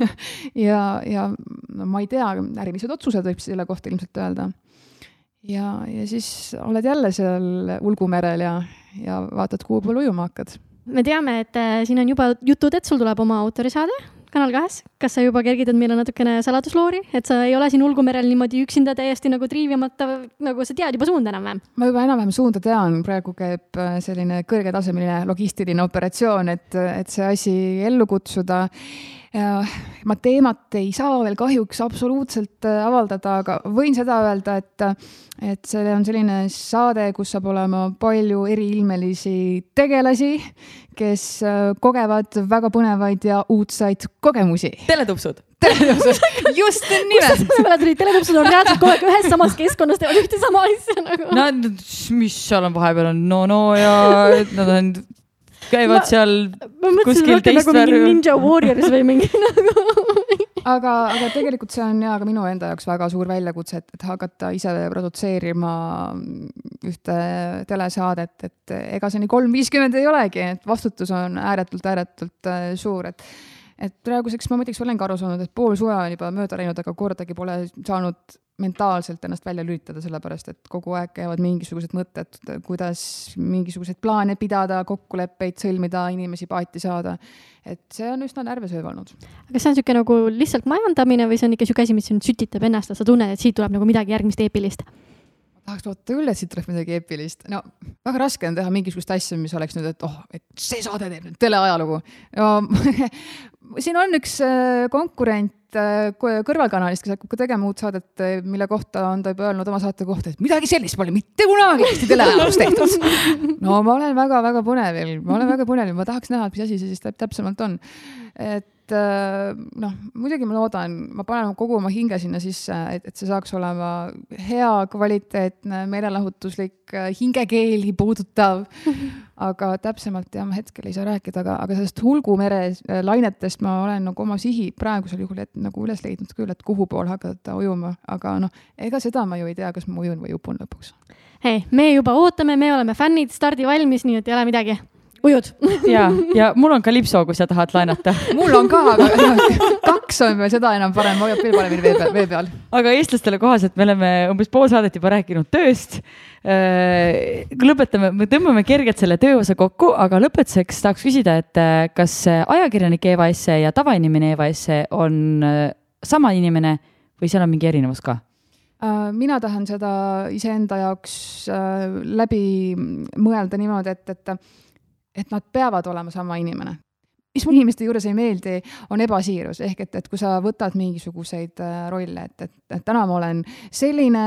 ja, ja no ma ei tea, ärilised otsused võib selle kohta ilmselt öelda. ja, ja siis oled jälle seal ulgumerel ja, ja vaatad, kuhu poole ujuma hakkad me teame, et äh, siin on juba jutud, et sul tuleb oma autorisaade Kanal kahes, kas sa juba kergitad meile natukene saladusloori, et sa ei ole siin ulgumerel niimoodi üksinda täiesti nagu triivimata, nagu sa tead juba suunda enam-vähem? ma juba enam-vähem suunda tean, praegu käib äh, selline kõrgetasemeline logistiline operatsioon, et, et see asi ellu kutsuda ma teemat ei saa veel kahjuks absoluutselt äh, avaldada, aga võin seda öelda, et, et see on selline saade, kus saab olema palju eriilmelisi tegelasi, kes äh, kogevad väga põnevaid ja uudseid kogemusi. teletupsud teletupsud, just nimed. kust sa peale tulid, teletupsud on reaalselt kogu aeg ühes samas keskkonnas, teevad ühte sama asja nagu. no mis seal on vahepeal on no no ja nad on käivad ma, seal ma kuskil teist nagu värvi. Ninja Warriors või mingi nagu aga, aga tegelikult see on ja ka minu enda jaoks väga suur väljakutse, et, et hakata ise produtseerima ühte telesaadet, et ega see nii kolm viiskümmend ei olegi, et vastutus on ääretult-ääretult äh, suur, et et praeguseks ma muideks olengi aru saanud, et pool suve on juba mööda läinud, aga kordagi pole saanud mentaalselt ennast välja lülitada, sellepärast et kogu aeg käivad mingisugused mõtted, kuidas mingisuguseid plaane pidada, kokkuleppeid sõlmida, inimesi paati saada. et see on üsna närvesööv olnud. aga see on niisugune nagu lihtsalt majandamine või see on ikka niisugune asi, mis sind sütitab ennast, et sa tunned, et siit tuleb nagu midagi järgmist eepilist? tahaks loota küll, et siit tuleb midagi eepilist. no väga raske on teha mingisugust asja, mis oleks nüüd, et oh, et see saade teeb nüüd teleajalugu. no siin on üks äh, konkurent äh, kõrvalkanalist, kes hakkab ka tegema uut saadet, äh, mille kohta on ta juba öelnud oma saate kohta, et midagi sellist pole mitte kunagi Eesti teleajaloos tehtud. no ma olen väga-väga põnevil, ma olen väga põnevil, ma tahaks näha, et mis asi see siis täpsemalt on. et noh, muidugi ma loodan, ma panen kogu oma hinge sinna sisse, et, et see saaks olema hea, kvaliteetne, meelelahutuslik, hingekeeli puudutav. Aga täpsemalt jah, ma hetkel ei saa rääkida, aga, aga sellest Hulgumere äh, lainetest ma olen nagu oma sihi praegusel juhul et, nagu üles leidnud küll, et kuhu poole hakata ujuma, aga noh, ega seda ma ju ei tea, kas ma ujun või upun lõpuks. ei, me juba ootame, me oleme fännid, stardi valmis, nii et ei ole midagi ujud ja, ja mul on kalipso, kui sa tahad laenata mul on ka, aga kaks on veel seda enam parem, hoiab veel paremini vee peal, vee peal. aga eestlastele kohaselt me oleme umbes pool saadet juba rääkinud tööst. Äh, lõpetame, me tõmbame kergelt selle tööosa kokku, aga lõpetuseks tahaks küsida, et äh, kas ajakirjanik Eva Esse ja tavainimene Eva Esse on äh, sama inimene või seal on mingi erinevus ka? mina tahan seda iseenda jaoks läbi mõelda niimoodi, et, et et nad peavad olema sama inimene. mis mulle inimeste juures ei meeldi, on ebasiirus, ehk et, et kui sa võtad mingisuguseid äh, rolle, et, et, et täna ma olen selline,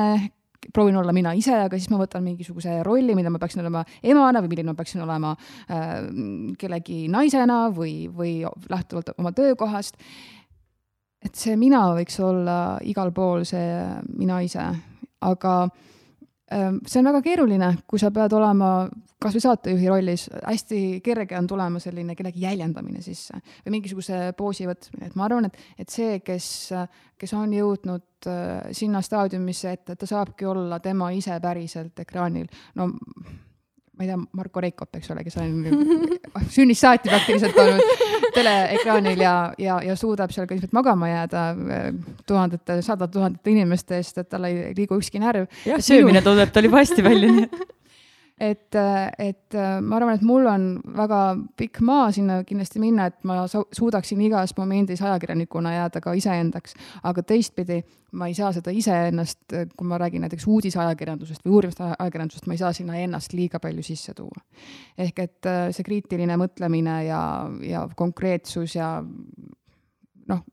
proovin olla mina ise, aga siis ma võtan mingisuguse rolli, mida ma peaksin olema emana või milline ma peaksin olema äh, kellegi naisena või, või lähtuvalt oma töökohast. et see mina võiks olla igal pool see mina ise, aga see on väga keeruline, kui sa pead olema kasvõi saatejuhi rollis hästi kerge on tulema selline kellegi jäljendamine sisse või mingisuguse poosi võtmine, et ma arvan, et, et see, kes, kes on jõudnud äh, sinna staadiumisse, et ta saabki olla tema ise päriselt ekraanil, no ma ei tea, Marko Reikop, eks ole, kes on sünnist saati praktiliselt olnud teleekraanil ja, ja, ja suudab seal ka ilmselt magama jääda äh, tuhandete, sadade tuhandete inimeste eest, et tal ei liigu ükski närv. jah, söömine tuleb tal juba hästi välja, et et, et ma arvan, et mul on väga pikk maa sinna kindlasti minna, et ma suudaksin igas momendis ajakirjanikuna jääda ka iseendaks. aga teistpidi, ma ei saa seda iseennast, kui ma räägin näiteks uudisajakirjandusest või uurimist ajakirjandusest, ma ei saa sinna ennast liiga palju sisse tuua. ehk et see kriitiline mõtlemine ja, ja konkreetsus ja noh,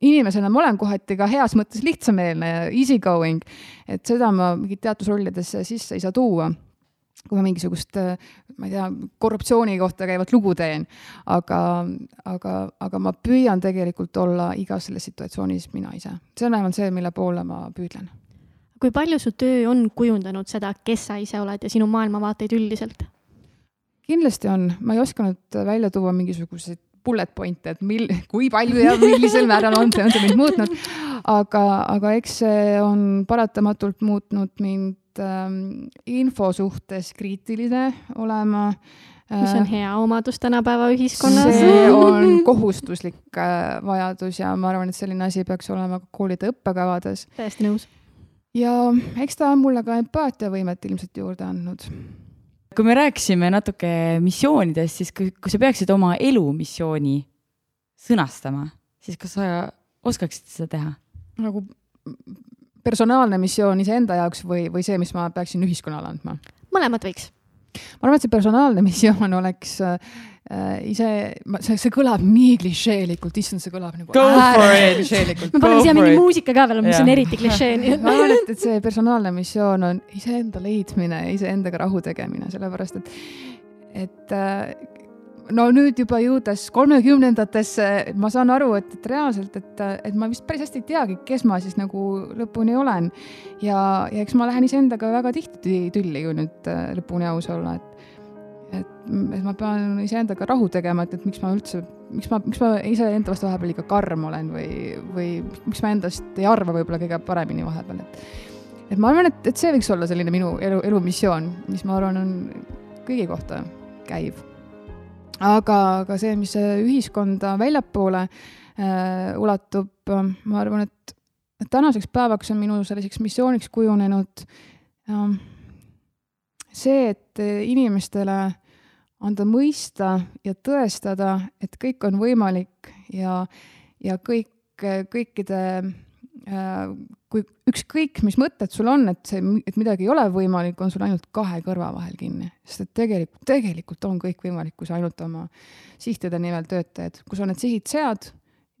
inimesena ma olen kohati ka heas mõttes lihtsameelne ja easy going, et seda ma mingit teatusrollidesse sisse ei saa tuua kui ma mingisugust, ma ei tea, korruptsiooni kohta käivat lugu teen. aga, aga, aga ma püüan tegelikult olla igas selles situatsioonis mina ise. see on vähemalt see, mille poole ma püüdlen. kui palju su töö on kujundanud seda, kes sa ise oled ja sinu maailmavaateid üldiselt? kindlasti on, ma ei osanud välja tuua mingisuguseid bullet point'e, et mil-, kui palju ja millisel määral on see, on see mind muutnud. aga, aga eks see on paratamatult muutnud mind ähm, info suhtes kriitiline olema mis on äh, hea omadus tänapäeva ühiskonnas. see on kohustuslik äh, vajadus ja ma arvan, et selline asi peaks olema koolide õppekavades. täiesti nõus. ja eks ta on mulle ka empaatiavõimet ilmselt juurde andnud. Kui me rääkisime natuke missioonidest, siis kui, kui sa peaksid oma elumissiooni sõnastama, siis kas sa oskaksid seda teha? nagu personaalne missioon iseenda jaoks või, või see, mis ma peaksin ühiskonnale andma? mõlemat võiks. Ma arvan, et see personaalne missioon oleks äh, ise, see, see kõlab nii klišeelikult, issand, see kõlab nagu klišeelikult. ma panen siia mingi muusika ka veel, mis yeah. on eriti klišee ma arvan, et, et see personaalne missioon on iseenda leidmine ja iseendaga rahu tegemine, sellepärast et, et äh, no nüüd juba jõudes kolmekümnendatesse, ma saan aru, et, et reaalselt, et, et ma vist päris hästi ei teagi, kes ma siis nagu lõpuni olen. ja, ja eks ma lähen iseendaga väga tihti tülli, kui nüüd äh, lõpuni aus olla, et, et, et ma pean iseendaga rahu tegema, et, et miks ma üldse, miks ma, miks ma iseenda vastu vahepeal liiga karm olen või, või miks ma endast ei arva võib-olla kõige paremini vahepeal, et et ma arvan, et, et see võiks olla selline minu elu, elumissioon, mis ma arvan, on kõigi kohta käiv aga, aga see, mis ühiskonda väljapoole äh, ulatub, ma arvan, et, tänaseks päevaks on minu selliseks missiooniks kujunenud äh, see, et inimestele anda mõista ja tõestada, et kõik on võimalik ja, ja kõik, kõikide äh, kui ükskõik, mis mõtted sul on, et see, et midagi ei ole võimalik, on sul ainult kahe kõrva vahel kinni. sest et tegelikult, tegelikult on kõik võimalik, kui sa ainult oma sihtide nimel tööd teed. kui sa need sihid sead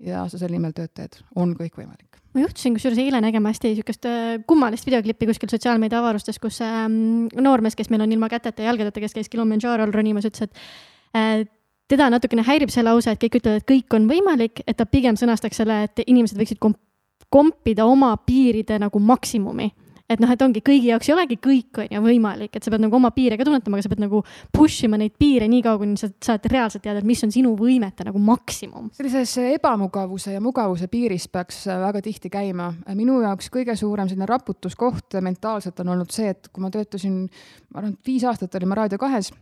ja sa selle nimel tööd teed, on kõik võimalik. ma juhtusin kusjuures eile nägema hästi niisugust äh, kummalist videoklippi kuskil sotsiaalmeedia avarustes, kus ähm, noormees, kes meil on ilma käteta ja jalgadeta, kes käis Kilimanjarol ronimas, ütles, et äh, teda natukene häirib see lause, et kõik ütlevad, et kõik on võimalik, et ta pigem sõnastaks selle, et inimesed võiksid komp-, kompida oma piiride nagu maksimumi et noh, et ongi kõigi jaoks ei olegi kõik on ju võimalik, et sa pead nagu oma piire ka tunnetama, aga sa pead nagu push ima neid piire nii kaua, kuni sa saad reaalselt teada, et mis on sinu võimete nagu maksimum. sellises ebamugavuse ja mugavuse piiris peaks väga tihti käima. minu jaoks kõige suurem selline raputuskoht mentaalselt on olnud see, et kui ma töötasin, ma arvan, et viis aastat olin ma Raadio kahes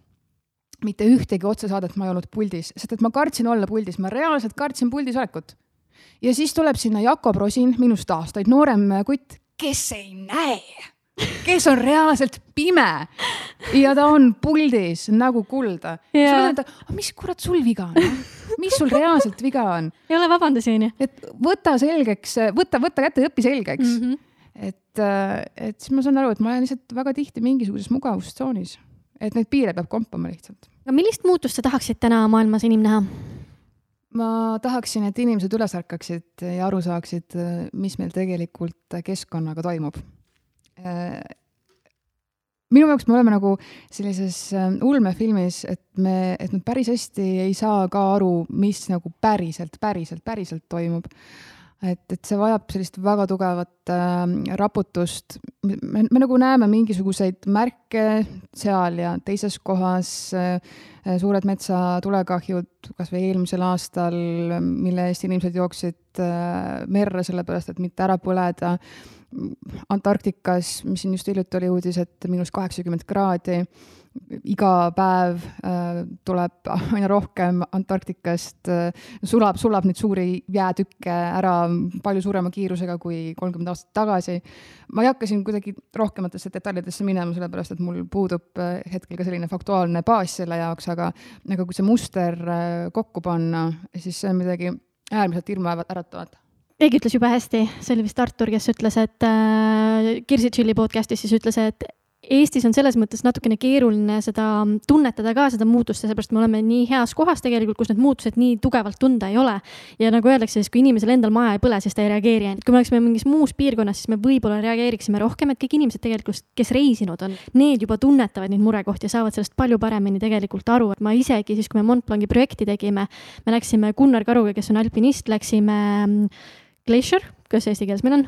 mitte ühtegi otsesaadet ma ei olnud puldis, sest et ma kartsin olla puldis, ma reaalselt kartsin puldis olekut ja siis tuleb sinna Jakob Rosin, minust aastaid noorem kutt, kes ei näe, kes on reaalselt pime ja ta on puldis nagu kulda yeah.. mis kurat sul viga on? mis sul reaalselt viga on? ei ole vabandusi, onju. et võta selgeks, võta, võta kätte ja õpi selgeks mm. -hmm. et, et siis ma saan aru, et ma olen lihtsalt väga tihti mingisuguses mugavustsoonis, et neid piire peab kompama lihtsalt. aga millist muutust sa tahaksid täna maailmas enim näha? Ma tahaksin, et inimesed üles ärkaksid ja aru saaksid, mis meil tegelikult keskkonnaga toimub. minu jaoks me oleme nagu sellises äh, ulmefilmis, et me, et me päris hästi ei saa ka aru, mis nagu päriselt, päriselt, päriselt toimub et, et see vajab sellist väga tugevat äh, raputust. me, me nagu näeme mingisuguseid märke seal ja teises kohas äh, suured metsatulekahjud, kas või eelmisel aastal, mille eest inimesed jooksid äh, merre, sellepärast et mitte ära põleda Antarktikas, mis siin just hiljuti oli uudis, et miinus kaheksakümmend kraadi iga päev äh, tuleb aina rohkem Antarktikast äh,, sulab, sulab neid suuri jäätükke ära palju suurema kiirusega kui kolmkümmend aastat tagasi. ma ei hakka siin kuidagi rohkematesse detailidesse minema, sellepärast et mul puudub äh, hetkel ka selline faktuaalne baas selle jaoks, aga, aga kui see muster äh, kokku panna, siis see on midagi äärmiselt hirmuäratavat keegi ütles jube hästi, see oli vist Artur, kes ütles, et äh, Kirsi Tšilli podcast'is siis ütles, et Eestis on selles mõttes natukene keeruline seda tunnetada ka, seda muutust, sellepärast me oleme nii heas kohas tegelikult, kus need muutused nii tugevalt tunda ei ole. ja nagu öeldakse, siis kui inimesel endal maja ei põle, siis ta ei reageeri. kui me oleksime mingis muus piirkonnas, siis me võib-olla reageeriksime rohkem, et kõik inimesed tegelikult, kes reisinud on, need juba tunnetavad neid murekohti ja saavad sellest palju paremini tegelikult aru, et ma isegi siis, kui me Mont Blanci projekti tegime, me läksime Gunnar Karuga, kes on alpinist, läksime Glacier, kuidas eesti keeles meil on?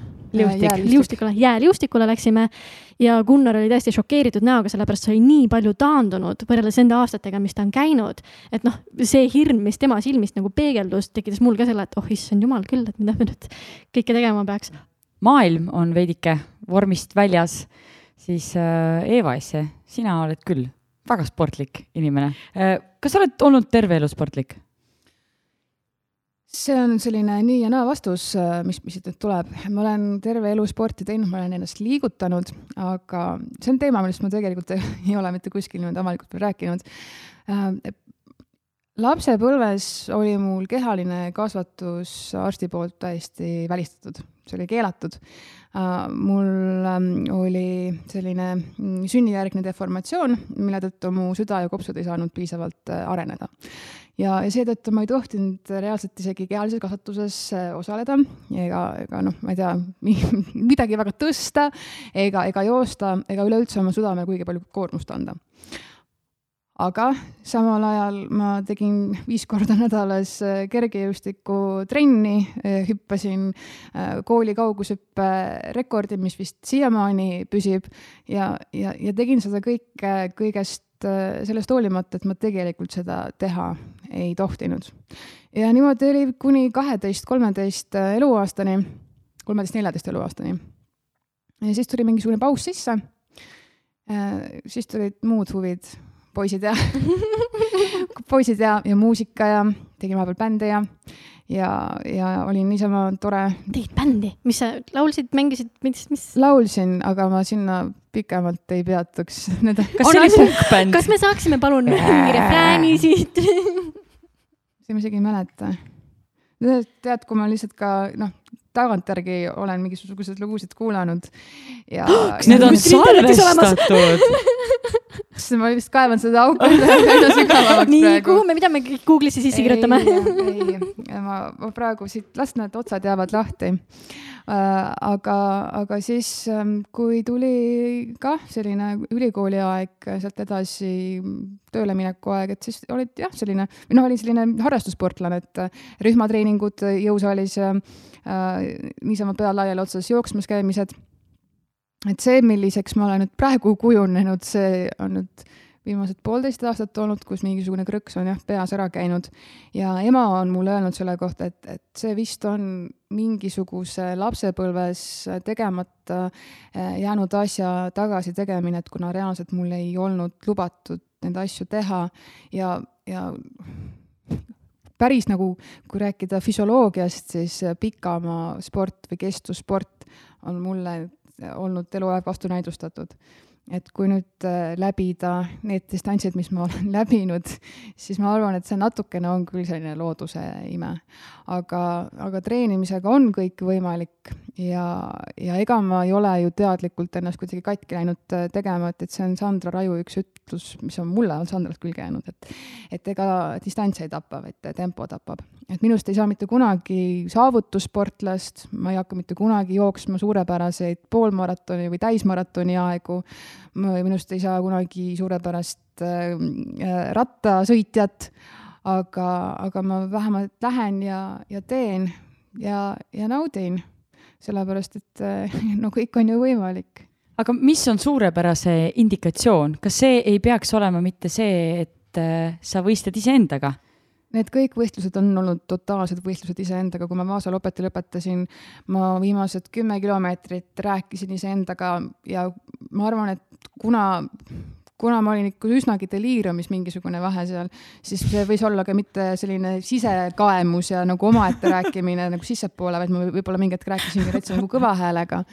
liustikule, jääliustikule läksime ja Gunnar oli täiesti šokeeritud näoga, sellepärast see oli nii palju taandunud võrreldes nende aastatega, mis ta on käinud. et noh, see hirm, mis tema silmist nagu peegeldus, tekitas mul ka selle, et oh issand jumal küll, et mida me nüüd kõike tegema peaks. maailm on veidike vormist väljas, siis äh, Eeva Esse, sina oled küll väga sportlik inimene. Äh, kas sa oled olnud terve elu sportlik? See on selline nii ja naa vastus, äh, mis, mis siit nüüd tuleb. ma olen terve elu sporti teinud, ma olen ennast liigutanud, aga see on teema, millest ma tegelikult ei ole mitte kuskil niimoodi avalikult veel rääkinud. Äh, lapsepõlves oli mul kehaline kasvatus arsti poolt täiesti välistatud, see oli keelatud. Äh, mul ähm, oli selline mm, sünnijärgne deformatsioon, mille tõttu mu süda ja kopsud ei saanud piisavalt areneda ja, ja seetõttu ma ei tohtinud reaalselt isegi kehalises kasvatuses äh, osaleda ega, ega noh, ma ei tea, midagi väga tõsta ega, ega joosta ega üleüldse oma südamele kuigi palju koormust anda. aga samal ajal ma tegin viis korda nädalas äh, kergejõustikutrenni, äh, hüppasin kooli kaugushüppe rekordi, mis vist siiamaani püsib ja, ja, ja tegin seda kõike kõigest sellest hoolimata, et ma tegelikult seda teha ei tohtinud. ja niimoodi oli kuni kaheteist, kolmeteist äh, eluaastani, kolmeteist-neljateist eluaastani. ja siis tuli mingisugune paus sisse. Äh, siis tulid muud huvid, poisid ja poisid ja, ja muusika ja tegin vahepeal bände ja, ja, ja olin niisama tore. tegid bändi, mis sa laulsid, mängisid, mis, mis? laulsin, aga ma sinna pikemalt ei peatuks kas see oli punkbänd? kas me saaksime palun mingi refrääni siit seda ma isegi ei mäleta. tead, kui ma lihtsalt ka noh, tagantjärgi olen mingisuguseid lugusid kuulanud ja. kas need on salvestatud? Kas ma vist kaevan seda auku aina sügavamaks nii, kuhu me, mida me Google'isse sisse kirjutame? ei, ma, ma praegu siit, las need otsad jäävad lahti Äh, aga, aga siis, ähm, kui tuli kah selline ülikooli aeg, sealt edasi tööle mineku aeg, et siis olid jah, selline, või noh, olin selline harrastussportlane, et äh, rühmatreeningud jõusaalis äh,, niisama pea laiali otsas jooksmas käimised. Et see, milliseks ma olen nüüd praegu kujunenud, see on nüüd viimased poolteist aastat olnud, kus mingisugune krõks on jah, peas ära käinud. Ja ema on mulle öelnud selle kohta, et, et see vist on mingisuguse lapsepõlves tegemata eh, jäänud asja tagasitegemine, et kuna reaalselt mul ei olnud lubatud neid asju teha ja, ja päris nagu, kui rääkida füsioloogiast, siis pikamaa sport või kestvussport on mulle olnud eluaeg vastunäidustatud et kui nüüd äh, läbida need distantsid, mis ma olen läbinud, siis ma arvan, et see natukene on küll selline looduse ime. aga, aga treenimisega on kõik võimalik ja, ja ega ma ei ole ju teadlikult ennast kuidagi katki läinud äh, tegema, et, et see on Sandra Raju üks ütlus, mis on mulle on Sandrast külge jäänud, et et ega distants ei tapa, vaid tempo tapab. et minust ei saa mitte kunagi saavutussportlast, ma ei hakka mitte kunagi jooksma suurepäraseid poolmaratoni või täismaratoni aegu, minust ei saa kunagi suurepärast äh, äh, rattasõitjat, aga, aga ma vähemalt lähen ja, ja teen ja, ja naudin, sellepärast et äh, no kõik on ju võimalik. Aga mis on suurepärase indikatsioon, kas see ei peaks olema mitte see, et sa võistled iseendaga, Need kõik võistlused on olnud totaalsed võistlused iseendaga, kui ma Vaasa Lopeti lõpetasin, ma viimased kümme kilomeetrit rääkisin iseendaga ja ma arvan, et kuna, kuna ma olin ikka üsnagi deliiriumis mingisugune vahe seal, siis see võis olla ka mitte selline sisekaemus ja nagu omaette rääkimine nagu sissepoole, vaid ma võib-olla mingi hetk rääkisingi täitsa nagu kõva häälega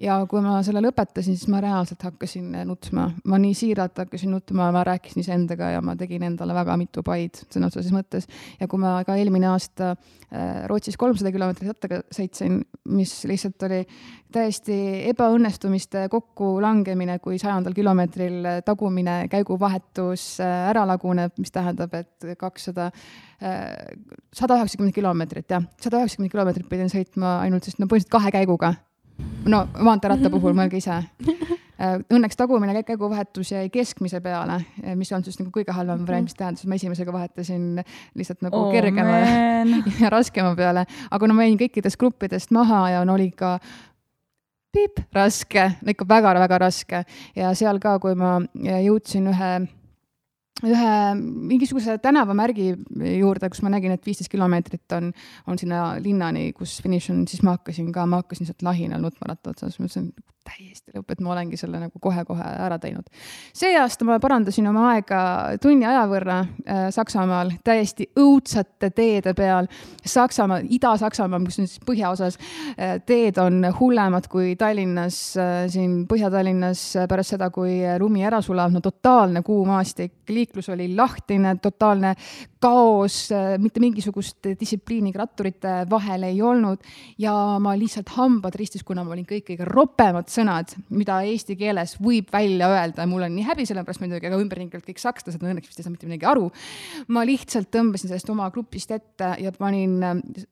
ja kui ma selle lõpetasin, siis ma reaalselt hakkasin nutma, ma nii siiralt hakkasin nutma, ma rääkisin iseendaga ja ma tegin endale väga mitu paid sõna otseses mõttes. ja kui ma ka eelmine aasta äh, Rootsis kolmsada kilomeetrit rattaga sõitsin, mis lihtsalt oli täiesti ebaõnnestumiste kokkulangemine, kui sajandal kilomeetril tagumine käiguvahetus äh, ära laguneb, mis tähendab, et kakssada äh, sada üheksakümmend kilomeetrit, jah, sada üheksakümmend kilomeetrit pidin sõitma ainult siis no põhimõtteliselt kahe käiguga no maanteeratta puhul mõelge ise. Äh, õnneks tagumine käiguvahetus jäi keskmise peale, äh, mis on siis nagu kõige halvem variant, mis tähendas, et ma esimesega vahetasin lihtsalt nagu oh, kergema ja raskema peale, aga no ma jäin kõikidest gruppidest maha ja no oli ka piip, raske, ikka väga-väga raske. Ja seal ka, kui ma jõudsin ühe ühe mingisuguse tänavamärgi juurde, kus ma nägin, et viisteist kilomeetrit on, on sinna linnani, kus finiš on, siis ma hakkasin ka, ma hakkasin sealt lahinal nutma ratta otsas, mõtlesin, täiesti lõpp, et ma olengi selle nagu kohe-kohe ära teinud. see aasta ma parandasin oma aega tunni aja võrra äh, Saksamaal täiesti õudsate teede peal. Saksamaa, Ida-Saksamaa, mis on siis põhjaosas äh,, teed on hullemad kui Tallinnas äh,, siin Põhja-Tallinnas pärast seda, kui lumi ära sulab, no totaalne kuumaastik, liiklus oli lahtine, totaalne kaos, mitte mingisugust distsipliini ratturite vahel ei olnud ja ma lihtsalt hambad ristis, kuna ma olin kõik kõige ropemad sõnad, mida eesti keeles võib välja öelda ja mul on nii häbi selle pärast muidugi, aga ümberringi kõik sakslased, no õnneks vist ei saa mitte midagi aru. ma lihtsalt tõmbasin sellest oma grupist ette ja panin,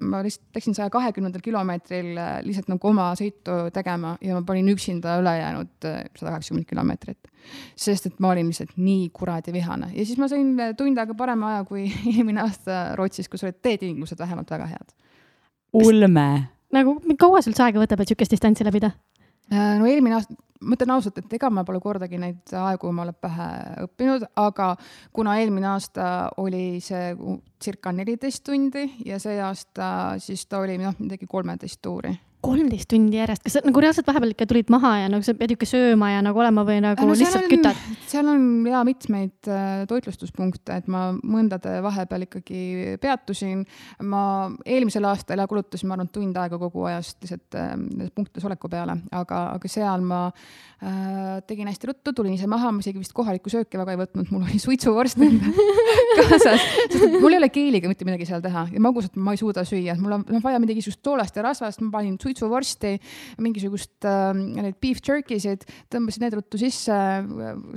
ma lihtsalt läksin saja kahekümnendal kilomeetril lihtsalt nagu oma sõitu tegema ja ma panin üksinda ülejäänud sada kaheksakümmend kilomeetrit. Sest et ma olin lihtsalt nii kuradi vihane ja siis ma sain tund aega parema aja kui eelmine aasta Rootsis, kus olid teetingimused vähemalt väga head. ulme nagu kaua sul see aega võtab, et niisugust distantsi läbida? Äh, no eelmine aasta, ma ütlen ausalt, et ega ma pole kordagi neid aegu omale pähe õppinud, aga kuna eelmine aasta oli see circa neliteist tundi ja see aasta siis ta oli noh, midagi kolmeteist tuuri kolmteist tundi järjest, kas sa nagu reaalselt vahepeal ikka tulid maha ja nagu sa pead ikka sööma ja nagu olema või nagu no, lihtsalt on, kütad? seal on ja mitmeid äh, toitlustuspunkte, et ma mõndade vahepeal ikkagi peatusin. ma eelmisel aastal ja kulutasin, ma arvan, tund aega kogu ajast lihtsalt äh, punktides oleku peale, aga, aga seal ma äh, tegin hästi ruttu, tulin ise maha, ma isegi vist kohalikku sööki väga ei võtnud, mul oli suitsuvorst kaasas, sest mul ei ole keeliga mitte midagi seal teha ja magusat ma ei suuda süüa, mul on vaja mingisugust soolast ja rasvast, ma panin suitsuvorsti, mingisugust äh, neid beef jerky'sid, tõmbasin need ruttu sisse,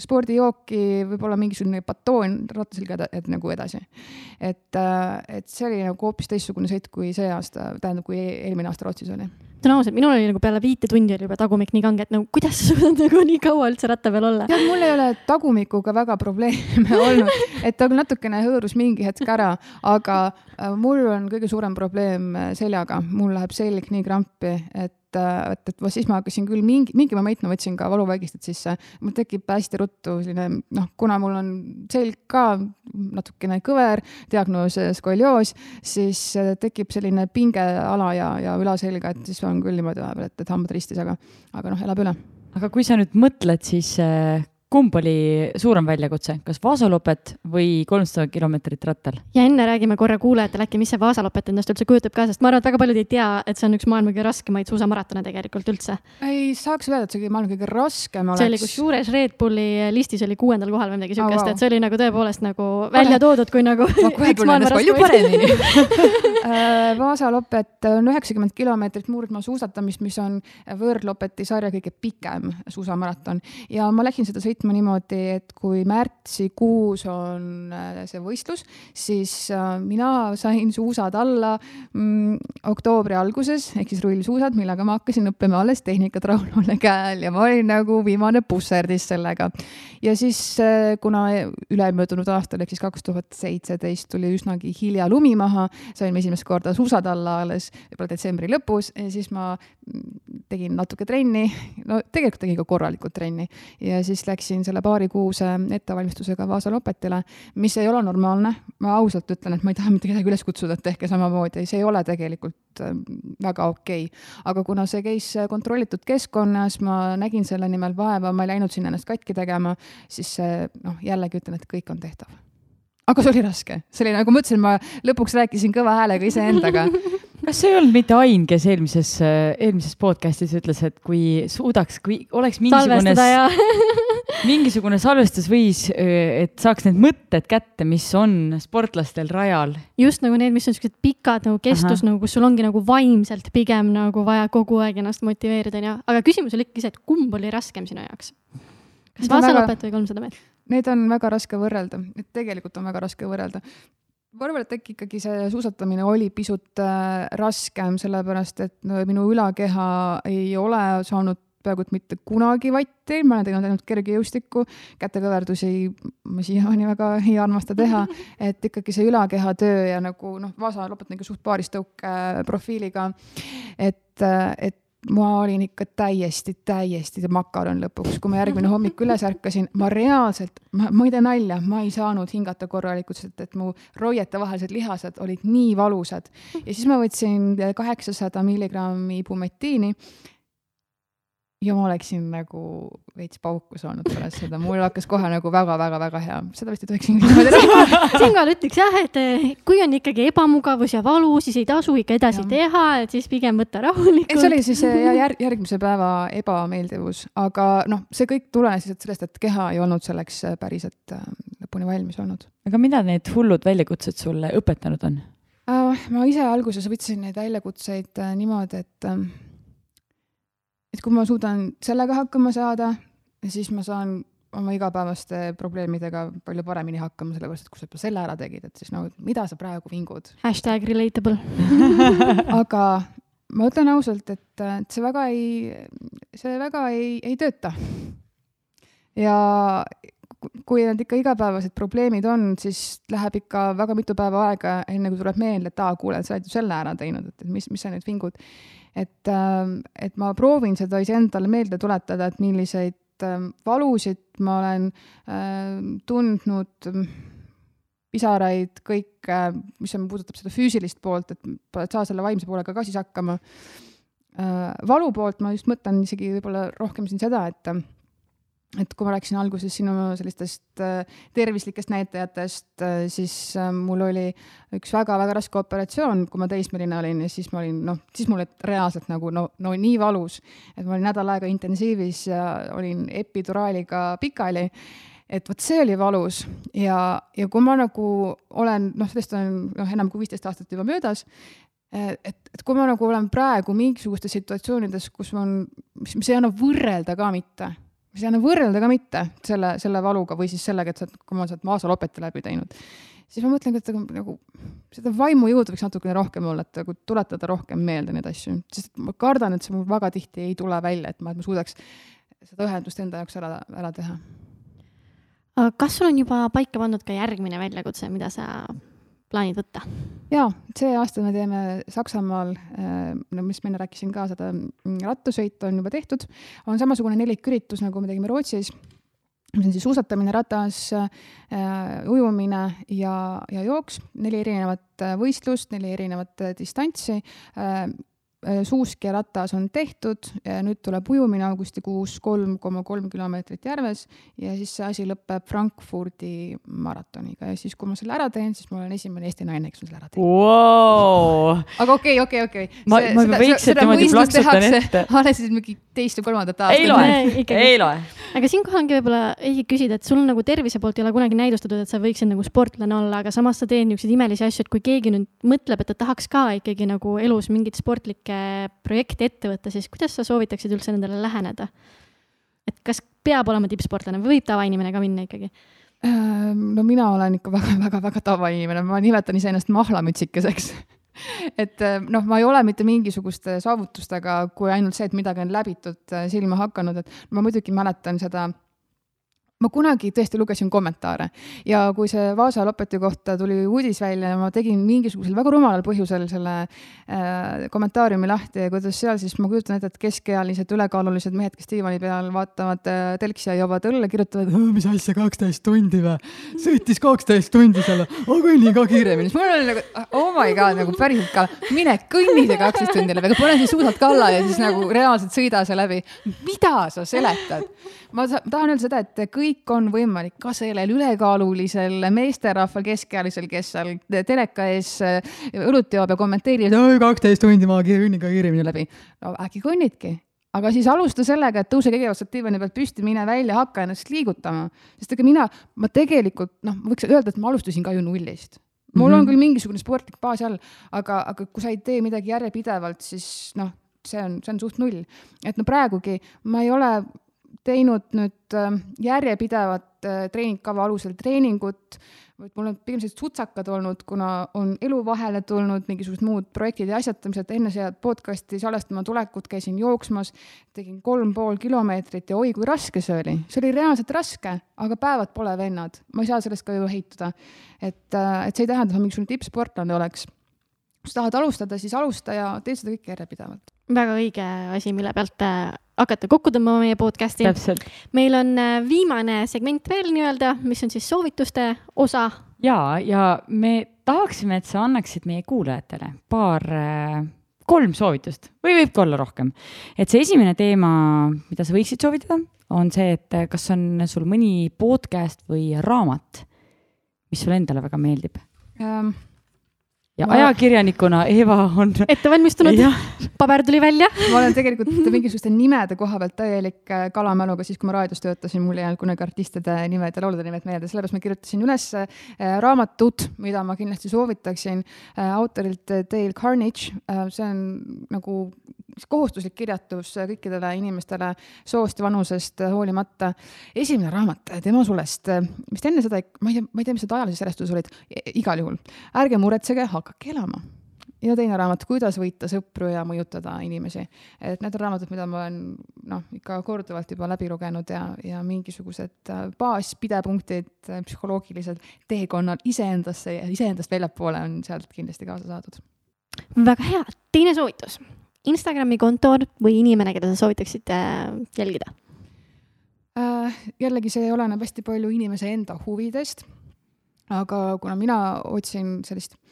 spordijooki, võib-olla mingisugune batoon ratta selga, et nagu edasi. et, äh, et see oli nagu hoopis teistsugune sõit kui see aasta, tähendab, kui eelmine aasta Rootsis oli ütlen ausalt, minul oli nagu peale viite tundi oli juba tagumik nii kange, et nagu kuidas sa suudad nagu nii kaua üldse ratta peal olla? tead, mul ei ole tagumikuga väga probleeme olnud, et ta küll natukene hõõrus mingi hetk ära, aga äh, mul on kõige suurem probleem äh, seljaga, mul läheb selg nii krampi, et et, et, et siis ma hakkasin küll mingi, mingi moment ma võtsin ka valuvaigistit sisse, mul tekib hästi ruttu selline noh, kuna mul on selg ka natukene kõver, diagnoos skolioos, siis äh, tekib selline pingeala ja, ja ülaselga, et siis on küll niimoodi vahepeal, et, et hambad ristis, aga, aga noh, elab üle. aga kui sa nüüd mõtled, siis äh, kumb oli suurem väljakutse, kas Vaasalopet või kolmsada kilomeetrit rattal? ja enne räägime korra kuulajatele äkki, mis see Vaasalopet endast üldse kujutab ka, sest ma arvan, et väga paljud ei tea, et see on üks maailma kõige raskemaid suusamaratone tegelikult üldse. ei saaks öelda, et see maailma kõige raskem oleks. see oli kusjuures Red Bulli listis oli kuuendal kohal või midagi siukest oh,, wow. et see oli nagu tõepoolest nagu välja toodud kui nagu. ma kohe tunnen ennast palju paremini äh, Vaasalopet on üheksakümmend kilomeetrit murdmaasuusatamist, mis on võõrlopeti sarja kõige pikem suusamaraton ja ma läksin seda sõitma sõitma niimoodi, et kui märtsikuus on äh, see võistlus, siis äh, mina sain suusad alla mm, oktoobri alguses ehk siis rullsuusad, millega ma hakkasin õppima alles tehnikat Raunolle käel ja ma olin nagu viimane pusserdis sellega. ja siis, äh, kuna ülemöödunud aastal ehk siis kaks tuhat seitseteist tuli üsnagi hilja lumi maha, sain esimest korda suusad alla alles võib-olla detsembri lõpus ja siis ma mm, tegin natuke trenni, no tegelikult tegin ka korralikult trenni ja siis läksin läksin selle paarikuuse ettevalmistusega Vaasa Lopetile, mis ei ole normaalne. ma ausalt ütlen, et ma ei taha mitte kedagi üles kutsuda, et tehke samamoodi, see ei ole tegelikult äh, väga okei. Okay.. aga kuna see käis kontrollitud keskkonnas, ma nägin selle nimel vaeva, ma ei läinud sinna ennast katki tegema, siis noh, jällegi ütlen, et kõik on tehtav. Aga see oli raske, see oli nagu ma ütlesin, ma lõpuks rääkisin kõva häälega iseendaga kas see ei olnud mitte Ain, kes eelmises, eelmises podcast'is ütles, et kui suudaks, kui oleks mingisugune, mingisugune salvestusviis, et saaks need mõtted kätte, mis on sportlastel rajal. just nagu need, mis on siuksed pikad nagu kestus Aha. nagu, kus sul ongi nagu vaimselt pigem nagu vaja kogu aeg ennast motiveerida, onju. aga küsimus oli ikkagi see, et kumb oli raskem sinu jaoks? kas Vasalopet või kolmsada meetrit? Need on väga raske võrrelda, et tegelikult on väga raske võrrelda ma arvan, et äkki ikkagi see suusatamine oli pisut äh, raskem, sellepärast et no, minu ülakeha ei ole saanud peaaegu et mitte kunagi vatti, ma olen teinud ainult kergejõustikku, kätekõverdusi ma siiamaani väga ei armasta teha, et ikkagi see ülakeha töö ja nagu noh, Vaasa lopet nagu suht paaristõuke profiiliga, et, et ma olin ikka täiesti, täiesti makaron lõpuks, kui ma järgmine hommik üles ärkasin, ma reaalselt, ma, ma ei tee nalja, ma ei saanud hingata korralikult, sest et mu roietevahelised lihased olid nii valusad. ja siis ma võtsin kaheksasada milligrammi ibumetiini ja ma oleksin nagu veits pauku saanud pärast seda, mul hakkas kohe nagu väga-väga-väga hea, seda vist ei tohiks niimoodi rääkida. siinkohal ütleks jah, et eh, kui on ikkagi ebamugavus ja valu, siis ei tasu ikka edasi ja. teha, et siis pigem võtta rahulikult. see oli siis eh, jär, järgmise päeva ebameeldivus, aga noh, see kõik tulenes lihtsalt sellest, et keha ei olnud selleks eh, päriselt lõpuni valmis olnud. aga mida need hullud väljakutsed sulle õpetanud on uh,? ma ise alguses võtsin neid väljakutseid niimoodi, et et kui ma suudan sellega hakkama saada, siis ma saan oma igapäevaste probleemidega palju paremini hakkama, sellepärast et kui sa juba selle ära tegid, et siis no mida sa praegu vingud. hashtag relatable aga ma ütlen ausalt, et, et see väga ei, see väga ei, ei tööta. ja kui need ikka igapäevased probleemid on, siis läheb ikka väga mitu päeva aega, enne kui tuleb meelde, et aa, kuule, sa oled ju selle ära teinud, et mis, mis sa nüüd vingud et, ähm, et ma proovin seda iseendale meelde tuletada, et milliseid ähm, valusid ma olen äh, tundnud, pisaraid, kõike, mis on, puudutab seda füüsilist poolt, et saa selle vaimse poolega ka siis hakkama äh,. valu poolt ma just mõtlen isegi võib-olla rohkem siin seda, et et kui ma rääkisin alguses sinu sellistest äh, tervislikest näitajatest, äh, siis äh, mul oli üks väga-väga raske operatsioon, kui ma teismeline olin ja siis ma olin noh, siis mul olid reaalselt nagu no, no nii valus, et ma olin nädal aega intensiivis ja olin epiduraaliga pikali. Et vot see oli valus ja, ja kui ma nagu olen, noh, sellest on noh, enam kui viisteist aastat juba möödas, et, et kui ma nagu olen praegu mingisugustes situatsioonides, kus on, mis, mis ei anna võrrelda ka mitte mis ei anna võrrelda ka mitte selle, selle valuga või siis sellega, et sa oled, kui ma olen Vaasa lopeti läbi teinud, siis ma mõtlengi, et nagu seda vaimujõudu võiks natukene rohkem olla, et nagu tuletada rohkem meelde neid asju, sest ma kardan, et see mul väga tihti ei tule välja, et ma, et ma suudaks seda ühendust enda jaoks ära, ära teha. kas sul on juba paika pandud ka järgmine väljakutse, mida sa plaanid võtta? jaa, see aasta me teeme Saksamaal, äh, no mis ma enne rääkisin ka, seda mm, rattasõitu on juba tehtud, on samasugune neliküritus, nagu me tegime Rootsis, mis on siis suusatamine, ratas äh,, ujumine ja, ja jooks, neli erinevat äh, võistlust, neli erinevat äh, distantsi. Äh,, Äh, suusk ja ratas on tehtud, nüüd tuleb ujumine augustikuus kolm koma kolm kilomeetrit järves ja siis see asi lõpeb Frankfurdi maratoniga. Ja siis, kui ma selle ära teen, siis ma olen esimene Eesti naine, kes on selle ära teinud. Wow.. aga okei okay,, okei okay,, okei. Okay.. ma, ma juba vaikselt niimoodi plaksutan ette. alles siis mingi teist või kolmandat aastat. ei loe, ei loe. aga siinkohal ongi võib-olla õige küsida, et sul nagu tervise poolt ei ole kunagi näidustatud, et sa võiksid nagu sportlane olla, aga samas sa teed niisuguseid imelisi asju, et kui keegi nüüd mõtleb, et ta tahaks ka ikkagi nagu elus mingit sportlikke kõike projekti ette võtta, siis kuidas sa soovitaksid üldse nendele läheneda? et kas peab olema tippsportlane või võib tavainimene ka minna ikkagi? Ehm, no mina olen ikka väga-väga-väga tavainimene, ma nimetan iseennast mahlamütsikeseks et ehm, noh, ma ei ole mitte mingisuguste saavutustega, kui ainult see, et midagi on läbitud, silma hakanud, et ma muidugi mäletan seda ma kunagi tõesti lugesin kommentaare ja kui see Vaasa Lopeti kohta tuli uudis välja ja ma tegin mingisugusel väga rumalal põhjusel selle äh, kommentaariumi lahti ja kuidas seal siis ma kujutan ette, et keskealised ülekaalulised mehed, kes diivani peal vaatavad äh, telksi ja joovad õlle, kirjutavad, mis asja, kaksteist tundi või? sõitis kaksteist tundi seal, aga kõnni ka kiiremini. siis mul oli nagu, oh my god, nagu päriselt ka, mine kõnni see kaksteist tundi läbi, aga pane siis suusad kalla ja siis nagu reaalselt sõida see läbi. mida sa seletad? ma tahan öelda seda, et kõik on võimalik ka sellel ülekaalulisel meesterahval, keskealisel, kes seal teleka ees äh, õlut joob ja kommenteerib, kaksteist tundi ma kõnnin ka kiiremini läbi. no äkki kõnnidki aga siis alusta sellega, et tõuse kõigepealt sealt diivani pealt püsti, mine välja, hakka ennast liigutama. sest ega mina, ma tegelikult noh, ma võiks öelda, et ma alustasin ka ju nullist. mul mm -hmm. on küll mingisugune sportlik baas all, aga, aga kui sa ei tee midagi järjepidevalt, siis noh, see on, see on suht null. et no praegugi ma ei ole teinud nüüd äh, järjepidevat äh, treeningkava alusel treeningut, vaid mul on pigem sellised sutsakad olnud, kuna on elu vahele tulnud mingisugused muud projektid ja asjatamised, enne seda podcast'i salvestama tulekut käisin jooksmas, tegin kolm pool kilomeetrit ja oi kui raske see oli. see oli reaalselt raske, aga päevad pole vennad, ma ei saa sellest ka ju heituda. et, äh, et see ei tähenda, et ma mingisugune tippsportlane oleks. kui sa tahad alustada, siis alusta ja tee seda kõike järjepidevalt. Väga õige asi, mille pealt hakata kokku tõmbama meie podcast'i. meil on äh, viimane segment veel nii-öelda, mis on siis soovituste osa. ja, ja me tahaksime, et sa annaksid meie kuulajatele paar, äh, kolm soovitust või võib ka olla rohkem. et see esimene teema, mida sa võiksid soovitada, on see, et äh, kas on sul mõni podcast või raamat, mis sulle endale väga meeldib um.? Ja ma... ajakirjanikuna Eva on ette valmistunud, paber tuli välja ma olen tegelikult mingisuguste nimede koha pealt täielik äh, kalamäluga, siis kui ma raadios töötasin, mul ei jäänud kunagi artistide nimed ja laulude nimed meelde, sellepärast ma kirjutasin üles äh, raamatut, mida ma kindlasti soovitaksin äh, autorilt Dale Carnage. see on nagu kohustuslik kirjatus kõikidele inimestele soost ja vanusest hoolimata. esimene raamat tema sulest, vist enne seda, ma ei tea, ma ei tea, mis need ajalises järjestuses olid, igal juhul, ärge muretsege, hakake elama ja teine raamat Kuidas võita sõpru ja mõjutada inimesi. et need on raamatud, mida ma olen noh, ikka korduvalt juba läbi lugenud ja, ja mingisugused äh, baaspidepunktid äh, psühholoogilised teekonnal iseendasse ja iseendast väljapoole on sealt kindlasti kaasa saadud. väga hea, teine soovitus Instagrami konto või inimene, keda sa soovitaksid äh, jälgida jällegi, see oleneb hästi palju inimese enda huvidest. aga kuna mina otsin sellist äh,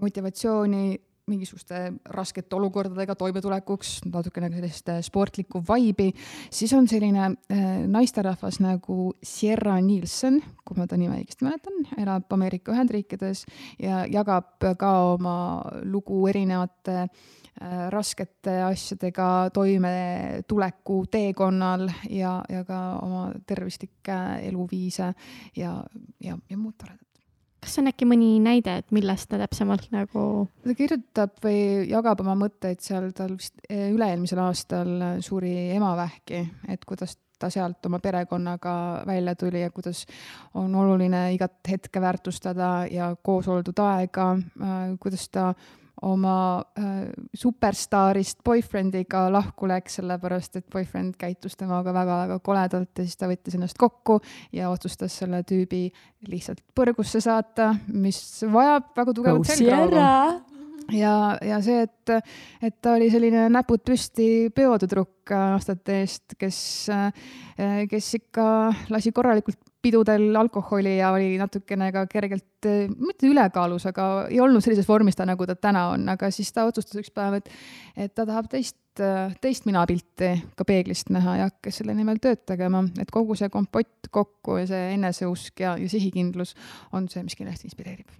motivatsiooni mingisuguste raskete olukordadega toimetulekuks, natukene sellist äh, sportlikku vaibi, siis on selline äh, naisterahvas nagu Sierra Nielsen, kui ma ta nime õigesti mäletan, elab Ameerika Ühendriikides ja jagab ka oma lugu erinevate äh, Äh, raskete asjadega toimetuleku teekonnal ja, ja ka oma tervislikke eluviise ja, ja, ja muud toredat kas on äkki mõni näide, et millest ta täpsemalt nagu? ta kirjutab või jagab oma mõtteid seal, tal vist eh, üle-eelmisel aastal suri emavähki, et kuidas ta sealt oma perekonnaga välja tuli ja kuidas on oluline igat hetke väärtustada ja koos oldud aega, äh, kuidas ta oma äh, superstaarist boyfriendiga lahku läks, sellepärast et boyfriend käitus temaga väga-väga koledalt ja siis ta võttis ennast kokku ja otsustas selle tüübi lihtsalt põrgusse saata, mis vajab väga tugevat selgroogu. ja, ja see, et, et ta oli selline näpud püsti peotüdruk aastate eest, kes, äh, kes ikka lasi korralikult pidudel alkoholi ja oli natukene ka kergelt, mitte ülekaalus, aga ei olnud sellises vormis ta, nagu ta täna on, aga siis ta otsustas üks päev, et, et ta tahab teist, teist minapilti ka peeglist näha ja hakkas selle nimel tööd tegema, et kogu see kompott kokku ja see eneseusk ja, ja sihikindlus on see, mis kindlasti inspireerib.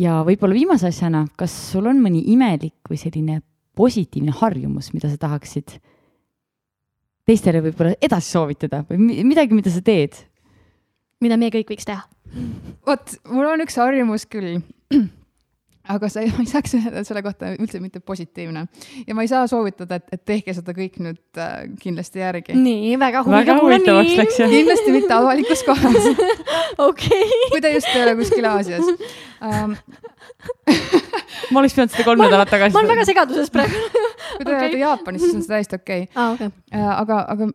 ja võib-olla viimase asjana, kas sul on mõni imelik või selline positiivne harjumus, mida sa tahaksid teistele võib-olla edasi soovitada või midagi, mida sa teed mida meie kõik võiks teha? vot, mul on üks harjumus küll aga sa ei, ma ei saaks öelda selle kohta üldse mitte positiivne. ja ma ei saa soovitada, et, et tehke seda kõik nüüd äh, kindlasti järgi. nii, väga huvitavaks läks jah. kindlasti mitte avalikus kohas okei. kui te just ei ole kuskil Aasias um, ma oleks pidanud seda kolm nädalat tagasi. ma olen väga segaduses praegu kui te okay. olete Jaapanis, siis on see täiesti okei okay. ah,. Okay. Uh, aga, aga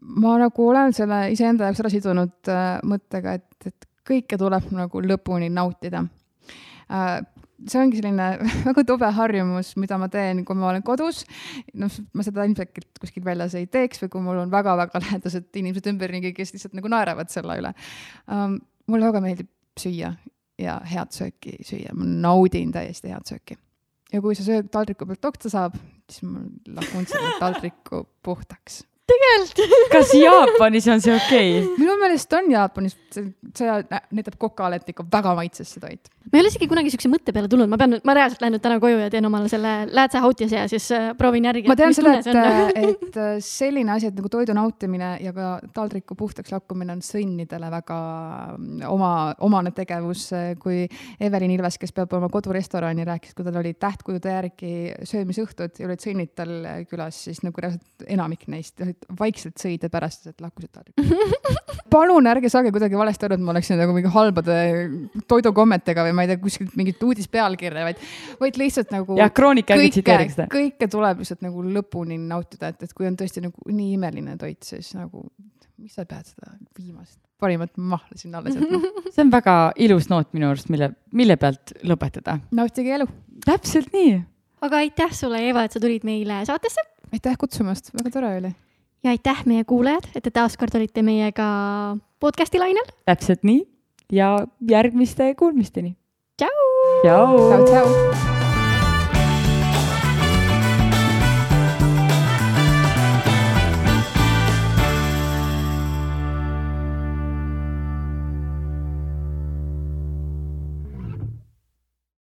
ma nagu olen selle iseenda jaoks ära sidunud äh, mõttega, et, et kõike tuleb nagu lõpuni nautida äh, see ongi selline väga tobe harjumus, mida ma teen, kui ma olen kodus. noh, ma seda ilmselt kuskil väljas ei teeks või kui mul on väga-väga lähedased inimesed ümberringi, kes lihtsalt nagu naeravad selle üle um,. mulle väga meeldib süüa ja head sööki süüa, ma naudin täiesti head sööki. ja kui see söök taldriku pealt oksa saab, siis ma lakun selle taldriku puhtaks tegelikult kas Jaapanis on see okei okay?? minu meelest on Jaapanis, see näitab kokale, et ikka väga maitses see toit. ma ei ole isegi kunagi siukse mõtte peale tulnud, ma pean, ma reaalselt lähen nüüd täna koju ja teen omale selle läätse hautjas ja siis äh, proovin järgi. ma tean seda, et, et äh, selline asi, et nagu toidu nautimine ja ka taldriku puhtaks lakkumine on sõnnidele väga mm, oma, omane tegevus. kui Evelin Ilves, kes peab oma kodurestorani, rääkis, kui tal olid tähtkujude järgi söömisõhtud ja olid sõnnid tal külas, siis nagu reaalselt enamik neist vaikselt sõid ja pärast lihtsalt lakkusid taldrikul palun ärge saage kuidagi valesti aru, et ma oleksin nagu mingi halbade toidukommetega või ma ei tea, kuskilt mingit uudispealkirja, vaid, vaid lihtsalt nagu. jah, Kroonika ärge tsiteeriks seda. kõike tuleb lihtsalt nagu lõpuni nautida, et, et kui on tõesti nagu nii imeline toit, siis nagu miks sa pead seda viimast parimat mahla sinna alles jätma see on väga ilus noot minu arust, mille, mille pealt lõpetada. nautige elu. täpselt nii. aga aitäh sulle, Eva, et sa tulid meile saatesse. aitäh kutsumast, väga tore oli ja aitäh, meie kuulajad, et te taaskord olite meiega podcast'i lainel. täpselt nii ja järgmiste kuulmisteni. tšau. tšau, tšau.